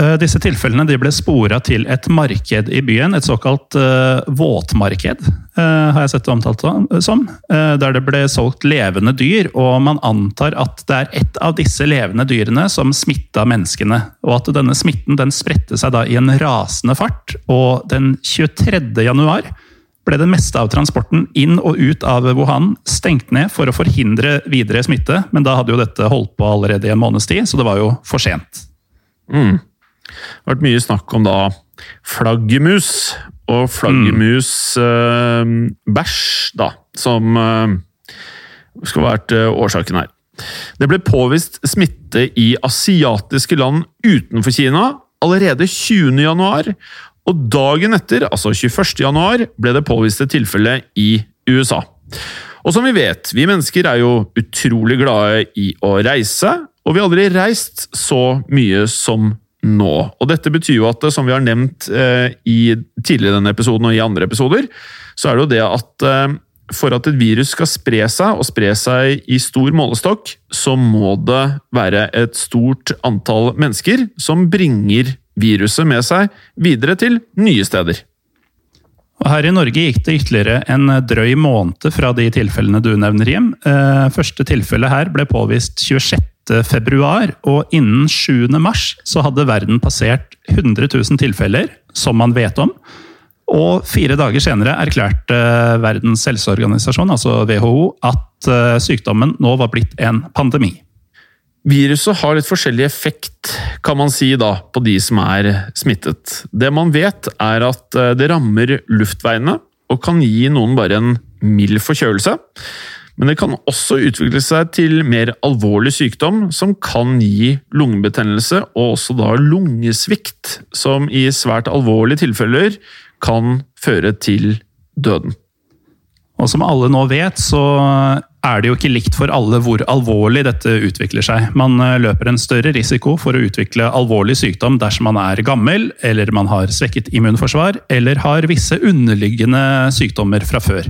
Eh, disse tilfellene ble spora til et marked i byen, et såkalt uh, våtmarked, uh, har jeg sett det omtalt som. Uh, der det ble solgt levende dyr, og man antar at det er ett av disse levende dyrene som smitta menneskene. Og at denne smitten den spredte seg da i en rasende fart, og den 23. januar ble det meste av transporten inn og ut av Wuhan stengt ned for å forhindre videre smitte, men da hadde jo dette holdt på allerede i en måneds tid, så det var jo for sent. Mm. Det har vært mye snakk om da flaggermus og flaggermusbæsj, mm. da, som uh, skal ha vært uh, årsaken her. Det ble påvist smitte i asiatiske land utenfor Kina allerede 20. januar, og dagen etter, altså 21. januar, ble det påvist et tilfelle i USA. Og som vi vet, vi mennesker er jo utrolig glade i å reise, og vi har aldri reist så mye som nå. Og Dette betyr jo at, som vi har nevnt eh, i tidligere denne episoden og i andre episoder, så er det jo det at eh, for at et virus skal spre seg, og spre seg i stor målestokk, så må det være et stort antall mennesker som bringer viruset med seg videre til nye steder. Her i Norge gikk det ytterligere en drøy måned fra de tilfellene du nevner, Jim. Eh, første tilfelle her ble påvist 26 februar, og innen 7. mars så hadde verden passert 100 000 tilfeller, som man vet om. Og fire dager senere erklærte Verdens helseorganisasjon, altså WHO, at eh, sykdommen nå var blitt en pandemi. Viruset har litt forskjellig effekt, kan man si, da, på de som er smittet. Det man vet, er at eh, det rammer luftveiene og kan gi noen bare en mild forkjølelse. Men det kan også utvikle seg til mer alvorlig sykdom, som kan gi lungebetennelse og også da lungesvikt, som i svært alvorlige tilfeller kan føre til døden. Og som alle nå vet, så er det jo ikke likt for alle hvor alvorlig dette utvikler seg. Man eh, løper en større risiko for å utvikle alvorlig sykdom dersom man er gammel, eller man har svekket immunforsvar, eller har visse underliggende sykdommer fra før.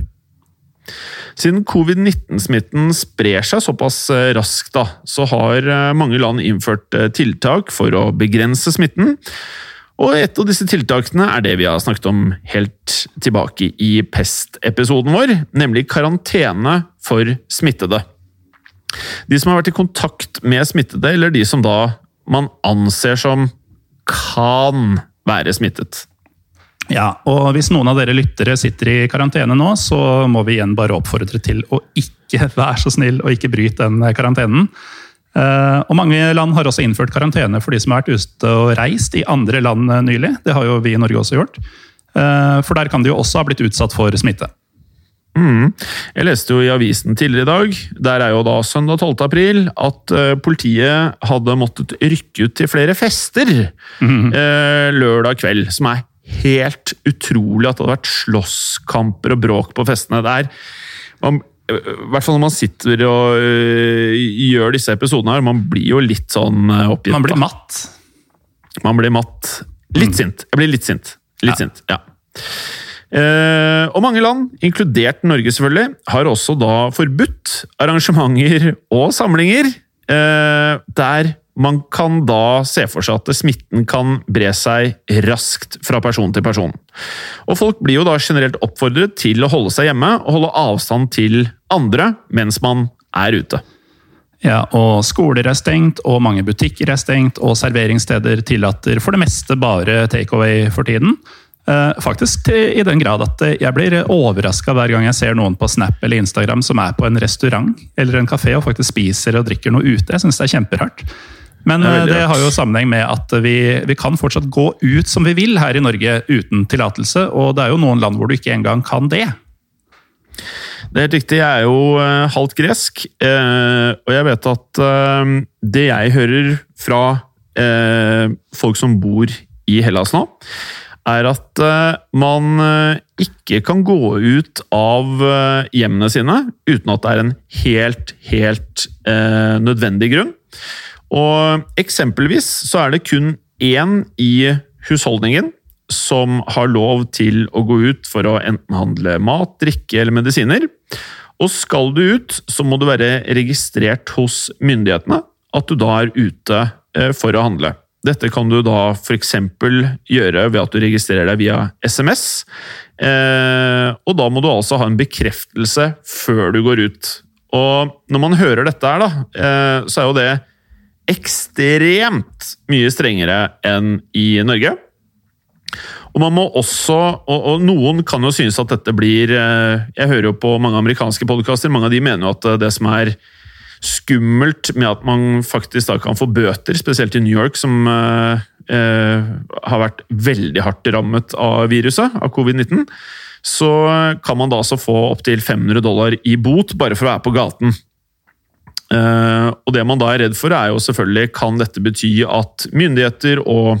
Siden covid-19-smitten sprer seg såpass eh, raskt, da, så har eh, mange land innført eh, tiltak for å begrense smitten. Og et av disse tiltakene er det vi har snakket om helt tilbake i pestepisoden vår, nemlig karantene for smittede. De som har vært i kontakt med smittede, eller de som da man anser som kan være smittet. Ja, og hvis noen av dere lyttere sitter i karantene nå, så må vi igjen bare oppfordre til å ikke være så snill og ikke bryte den karantenen. Eh, og Mange land har også innført karantene for de som har vært ute og reist i andre land eh, nylig. Det har jo vi i Norge også gjort. Eh, for der kan de jo også ha blitt utsatt for smitte. Mm. Jeg leste jo i avisen tidligere i dag, der er jo da søndag 12. april, at politiet hadde måttet rykke ut til flere fester mm. lørdag kveld. Som er helt utrolig at det hadde vært slåsskamper og bråk på festene. der. man, i hvert fall når man sitter og uh, gjør disse episodene her, man blir jo litt sånn oppgitt. Man blir matt. Man blir matt. Litt mm. sint. Jeg blir litt sint. Litt ja. sint, ja. Eh, og mange land, inkludert Norge selvfølgelig, har også da forbudt arrangementer og samlinger eh, der man kan da se for seg at smitten kan bre seg raskt fra person til person. Og folk blir jo da generelt oppfordret til å holde seg hjemme og holde avstand til andre mens man er ute. Ja, og skoler er stengt, og mange butikker er stengt, og serveringssteder tillater for det meste bare takeaway for tiden. Uh, faktisk i den grad at eh, jeg blir overraska hver gang jeg ser noen på Snap eller Instagram som er på en restaurant eller en kafé og faktisk spiser og drikker noe ute. Jeg syns det er kjempehardt. Men det, uh, det har jo sammenheng med at vi, vi, kan fortsatt gå ut som vi vil her i Norge uten tillatelse, og det er jo noen land hvor du ikke engang kan det. Det er helt riktig. Jeg er jo uh, halvt gresk, og jeg vet at det jeg hører fra folk som bor i Hellas nå, er at eh, man eh, ikke kan gå ut av eh, hjemmene sine uten at det er en helt, helt eh, nødvendig grunn. Og eksempelvis så er det kun én i husholdningen som har lov til å gå ut for å enten handle mat, drikke eller medisiner. Og skal du ut, så må du være registrert hos myndighetene at du da er ute for å handle. Dette kan du da f.eks. gjøre ved at du registrerer deg via SMS. Eh, og da må du altså ha en bekreftelse før du går ut. Og når man hører dette her, da, eh, så er jo det ekstremt mye strengere enn i Norge. Og man må også, og, og, noen kan jo synes at dette blir eh, Jeg hører jo på mange amerikanske podkaster, mange av de mener jo at det som er skummelt med at man faktisk da kan få bøter, spesielt i New York, som eh, eh har vært veldig hardt rammet av viruset, av covid-19. Så kan man da altså få opptil 500 dollar i bot bare for å være på gaten. Eh, og det man da er redd for, er jo selvfølgelig kan dette bety at myndigheter og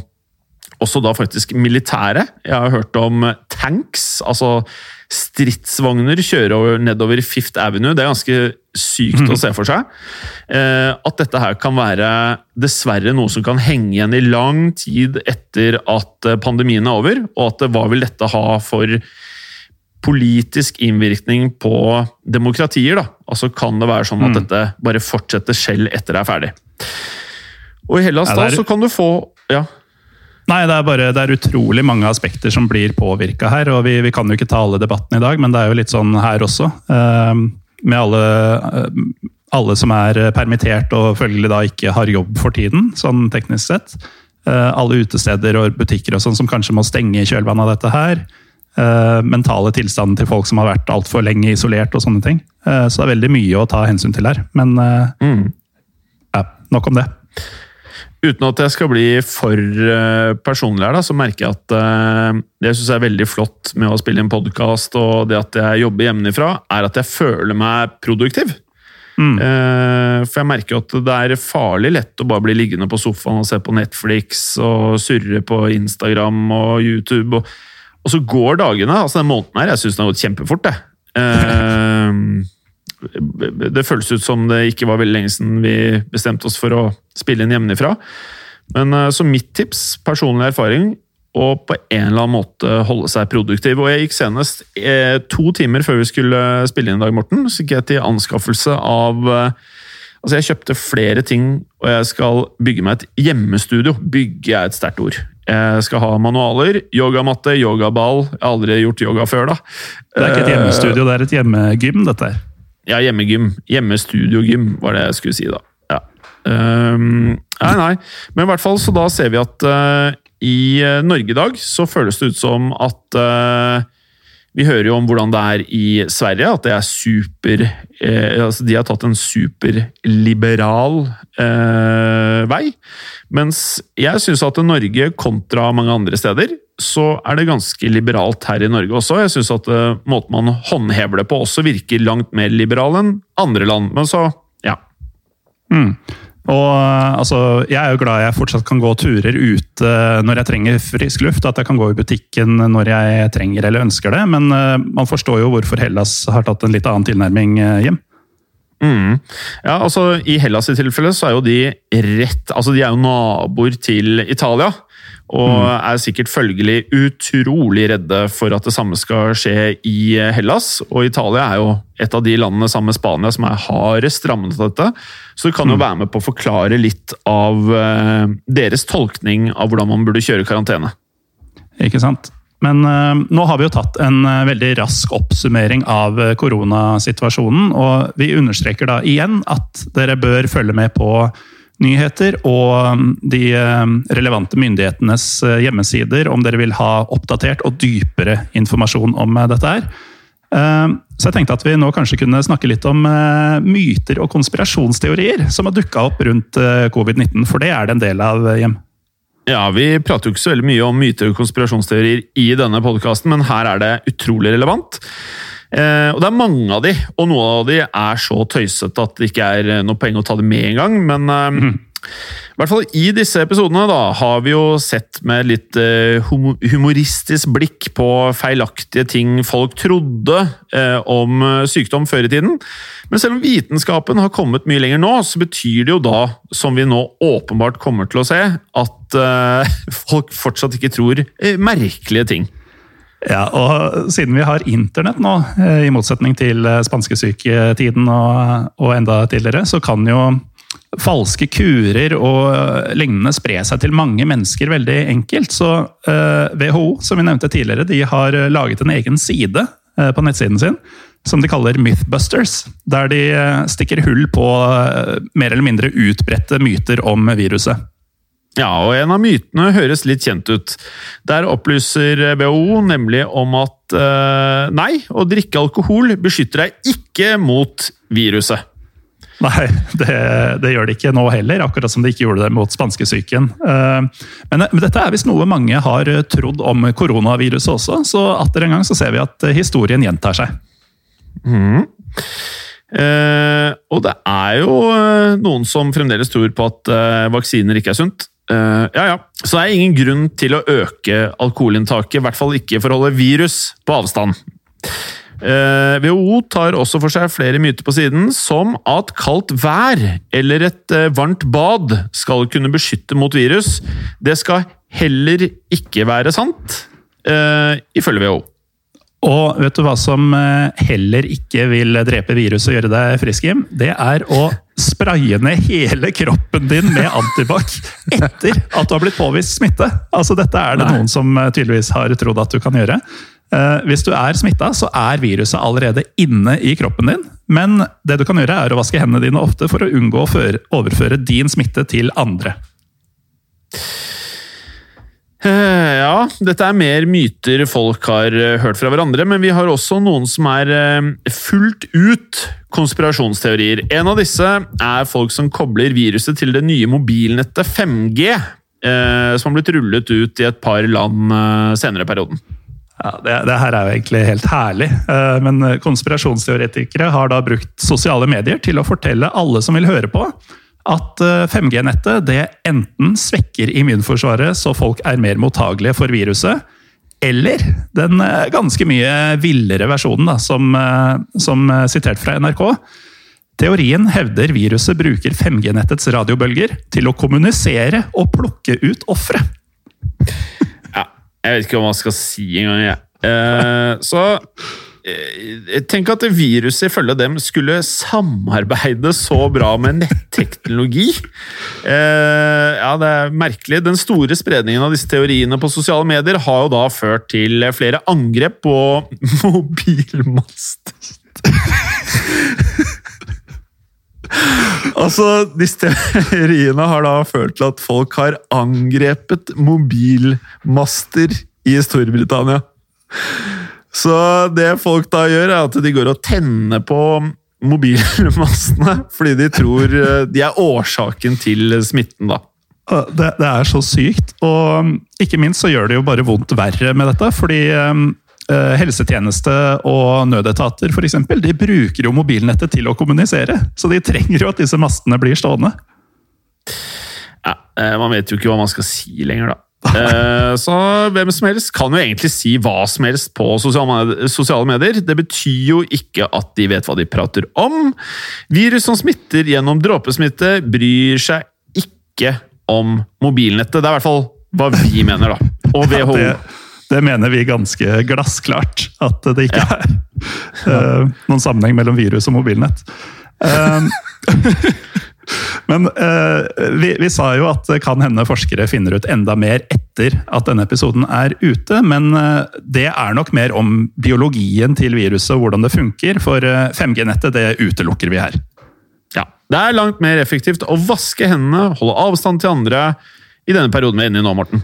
også da faktisk militære Jeg har hørt om tanks, altså stridsvogner kjører nedover Fifth Avenue. Det er ganske sykt mm. å se for seg. Eh, at dette her kan være dessverre noe som kan henge igjen i lang tid etter at eh, pandemien er over. Og at hva vil dette ha for politisk innvirkning på demokratier? da? Altså Kan det være sånn at mm. dette bare fortsetter selv etter det er ferdig? Og i Hellas da så kan du få ja, Nei, det er bare det er utrolig mange aspekter som blir påvirka her. og vi, vi, kan jo ikke ta alle debatten i dag, men det er jo litt sånn her også. Uh, med alle, uh, alle, som er permittert og følgelig da ikke har jobb for tiden, sånn teknisk sett. Uh, alle utesteder og butikker og sånn som kanskje må stenge i kjølvannet av dette her. Mentale tilstanden til folk som har vært altfor lenge isolert og sånne ting. så det er veldig mye å ta hensyn til her. Men mm. ja, nok om det. Uten at jeg skal bli for personlig her, da, så merker jeg at det jeg syns er veldig flott med å spille en podkast og det at jeg jobber hjemmefra, er at jeg føler meg produktiv. Mm. For jeg merker at det er farlig lett å bare bli liggende på sofaen og se på Netflix og surre på Instagram og YouTube. Og, og så går dagene. altså Den måneden her, jeg syns den har gått kjempefort, det. Uh, det føles ut som det ikke var veldig lenge siden vi bestemte oss for å spille inn hjemmefra. Men eh, så mitt tips, personlig erfaring, og på en eller annen måte holde seg produktiv. Og jeg gikk senest eh, to timer før vi skulle spille inn i dag, Morten, så gikk jeg til anskaffelse av eh, Altså, jeg kjøpte flere ting, og jeg skal bygge meg et hjemmestudio. Bygge er et sterkt ord. Jeg skal ha manualer, yogamatte, yogaball. Jeg har aldri gjort yoga før, da. Det er ikke et hjemmestudio, det er et hjemmegym, dette her. Ja, hjemmegym. Hjemmestudiogym, var det jeg skulle si, da. Ja. Um, nei, nei. Men i hvert fall, så da ser vi at uh, i eh, Norge i dag så føles det ut som at uh, vi hører jo om hvordan det er i Sverige, at det er super eh, altså De har tatt en superliberal eh, vei. Mens jeg syns at Norge kontra mange andre steder, så er det ganske liberalt her i Norge også. Jeg syns at eh, måten man håndhever det på også virker langt mer liberal enn andre land. Men så, ja. Mm. Og altså, Jeg er jo glad jeg fortsatt kan gå turer ute når jeg trenger frisk luft. At jeg kan gå i butikken når jeg trenger eller ønsker det. Men man forstår jo hvorfor Hellas har tatt en litt annen tilnærming hjem. Mm. Ja, altså I Hellas i tilfelle så er jo de rett Altså de er jo naboer til Italia. Og mm. er sikkert følgelig utrolig redde for at det samme skal skje i Hellas. Og Italia er jo et av de landene sammen med Spania som er hardest rammet av dette. Så du kan jo mm. være med på å forklare litt av uh, deres tolkning av hvordan man burde kjøre karantene. Ikke sant. Men uh, nå har vi jo tatt en uh, veldig rask oppsummering av koronasituasjonen. Og vi understreker da igjen at dere bør følge med på nyheter og um, de relevante myndighetenes hjemmesider om dere vil ha oppdatert og dypere informasjon om dette her. Så jeg tenkte at vi nå kanskje kunne snakke litt om myter og konspirasjonsteorier som har dukka opp rundt covid-19, for det er det en del av hjem. Ja, Vi prater jo ikke så veldig mye om myter og konspirasjonsteorier i denne podkasten, men her er det utrolig relevant. Eh, og det er mange av de, og noen av de er så tøysete at det ikke er eh, noe poeng å ta det med engang. Men eh, mm. i hvert fall i disse episodene da, har vi jo sett med litt eh, humoristisk blikk på feilaktige ting folk trodde eh, om sykdom før i tiden. Men selv om vitenskapen har kommet mye lenger nå, så betyr det jo da, som vi nå åpenbart kommer til å se, at uh, folk fortsatt ikke tror merkelige ting. Ja, og siden vi har internett nå, eh, i motsetning til spanskesyketiden og, og enda tidligere, så kan jo falske kurer og lignende spre seg til mange mennesker veldig enkelt. Så uh, WHO, som vi nevnte tidligere, de har laget en egen side uh, på nettsiden sin som de kaller Mythbusters. Der de stikker hull på uh, mer eller mindre utbredte myter om viruset. Ja, og en av mytene høres litt kjent ut. Der opplyser WHO nemlig om at uh, nei, å drikke alkohol beskytter deg ikke mot viruset. Nei, det, det, gjør det ikke nå heller, akkurat som det ikke gjorde det mot spanskesyken. Uh, men, men, dette er visst noe mange har trodd om koronaviruset også, så atter en gang så ser vi at historien gjentar seg. Mm. Eh, og det er jo noen som fremdeles tror på at vaksiner ikke er sunt. Eh, ja, ja. Så det er ingen grunn til å øke alkoholinntaket, i hvert fall ikke for å holde virus på avstand. Uh, eh, WHO tar også for seg flere myter på siden, som at kaldt vær eller et uh, varmt bad skal kunne beskytte mot virus. Det skal heller ikke være sant, ifølge WHO. Og vet du hva som heller ikke vil drepe viruset og gjøre deg frisk, Jim? Det er å spraye ned hele kroppen din med antibac etter at du har blitt påvist smitte. Altså, dette er det noen som eh, tydeligvis har trodd at du kan gjøre. Eh, hvis du er smitta, så er viruset allerede inne i kroppen din. Men det du kan gjøre, er å vaske hendene dine ofte for å unngå å overføre din smitte til andre. Eh, ja, dette er mer myter folk har eh, hørt fra hverandre, men vi har også noen som er eh, fullt ut konspirasjonsteorier. En av disse er folk som kobler viruset til det nye mobilnettet 5G, som har blitt rullet ut i et par land senere i perioden. Ja, det, det, her er jo egentlig helt herlig, men konspirasjonsteoretikere har da brukt sosiale medier til å fortelle alle som vil høre på, at 5G-nettet eh, det enten svekker immunforsvaret så folk er mer mottagelige for viruset, eller den eh, ganske mye villere versjonen, da, som, eh, som sitert fra NRK. Teorien hevder viruset bruker 5G-nettets radiobølger til å kommunisere og plukke ut ofre. Ja, jeg vet ikke hva man skal si engang, jeg. Eh, så Eh, tenk at viruset ifølge dem skulle samarbeide så bra med netteknologi. Eh, ja, det er merkelig. Den store spredningen av disse teoriene på sosiale medier har jo da ført til flere angrep på mobilmaster. Altså, disse teoriene har da ført til at folk har angrepet mobilmaster i Storbritannia. Så det folk da gjør, er at de går og tenner på mobilmastene, fordi de tror eh, de er årsaken til smitten, da. Det, det, er så sykt, og um, ikke minst så gjør det jo bare vondt verre med dette. Fordi um, uh, helsetjeneste og nødetater for eksempel, de bruker jo mobilnettet til å kommunisere. Så de trenger jo at disse mastene blir stående. Ja, uh, Man vet jo ikke hva man skal si lenger, da. Uh, så hvem som helst kan jo egentlig si hva som helst på sosiale medier. Det betyr jo ikke at de vet hva de prater om. Virus som smitter gjennom dråpesmitte, bryr seg ikke om mobilnettet. Det er i hvert fall hva vi mener, da. Og WHO. Ja, det, det, mener vi ganske glassklart. At det ikke ja. er uh, noen sammenheng mellom virus og mobilnett. Uh, men uh, vi, vi, sa jo at det kan hende forskere finner ut enda mer etter at denne episoden er ute. Men det er nok mer om biologien til viruset og hvordan det funker. For 5G-nettet det utelukker vi her. Ja. Det er langt mer effektivt å vaske hendene, holde avstand til andre i denne perioden vi er inne i nå, Morten.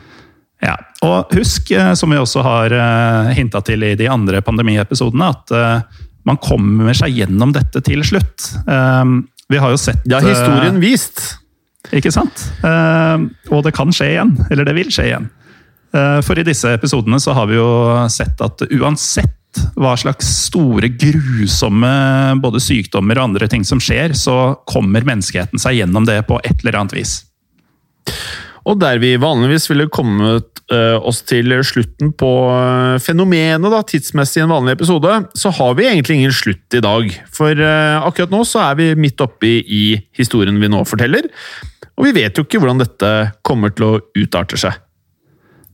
Ja, og husk, eh, som vi også har eh, hinta til i de andre pandemiepisodene, at eh, man kommer seg gjennom dette til slutt. Vi har jo sett Det har historien vist! Ikke sant? Og det kan skje igjen. Eller det vil skje igjen. For i disse episodene så har vi jo sett at uansett hva slags store, grusomme både sykdommer og andre ting som skjer, så kommer menneskeheten seg gjennom det på et eller annet vis. Og der vi vanligvis ville kommet uh, oss til slutten på uh, fenomenet da, tidsmessig en vanlig episode, så har vi egentlig ingen slutt i dag. For uh, akkurat nå så er vi midt oppi i historien vi nå forteller. Og vi vet jo ikke hvordan dette kommer til å utarte seg.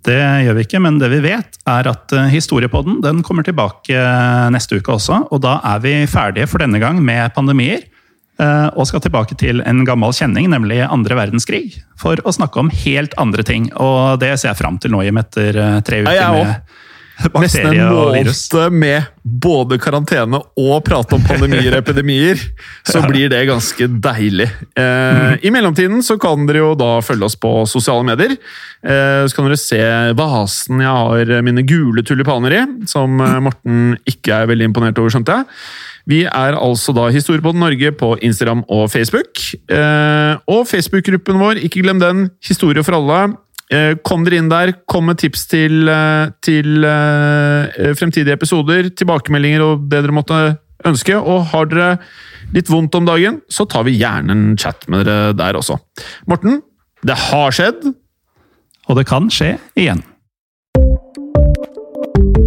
Det gjør vi ikke, men det vi vet, er at eh, Historiepodden den kommer tilbake eh, neste uke også. Og da er vi ferdige for denne gang med pandemier. Eh, og skal tilbake til en gammel kjenning, nemlig andre verdenskrig. For å snakke om helt andre ting. Og det ser jeg fram til nå, Jim, etter tre uker med Nesten en måned med både karantene og prate om pandemier og epidemier. Så blir det ganske deilig. Eh, I mellomtiden så kan dere jo da følge oss på sosiale medier. Eh, så kan dere se vasen jeg har mine gule tulipaner i, som eh, Morten ikke er veldig imponert over, skjønte jeg. Vi er altså da Historiepodden Norge på Instagram og Facebook. Eh, og Facebook-gruppen vår, ikke glem den, Historie for alle. Eh, kom dere inn der, kom med tips til, eh, til uh, fremtidige episoder, tilbakemeldinger og det dere måtte ønske. Og har dere litt vondt om dagen, så tar vi gjerne en chat med dere der også. Morten, det har skjedd. Og det kan skje igjen.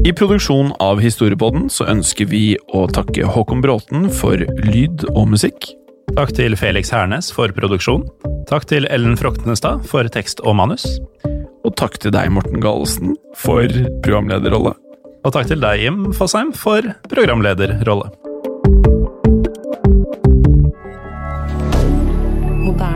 I produksjonen av Historiepodden så ønsker vi å takke Håkon Bråten for lyd og musikk. Takk til Felix Hernes for produksjon. Takk til Ellen Froktenestad for tekst og manus. Og takk til deg, Morten Galesen, for programlederrolle. Og takk til deg, Jim Fosheim, for programlederrolle. Moderne.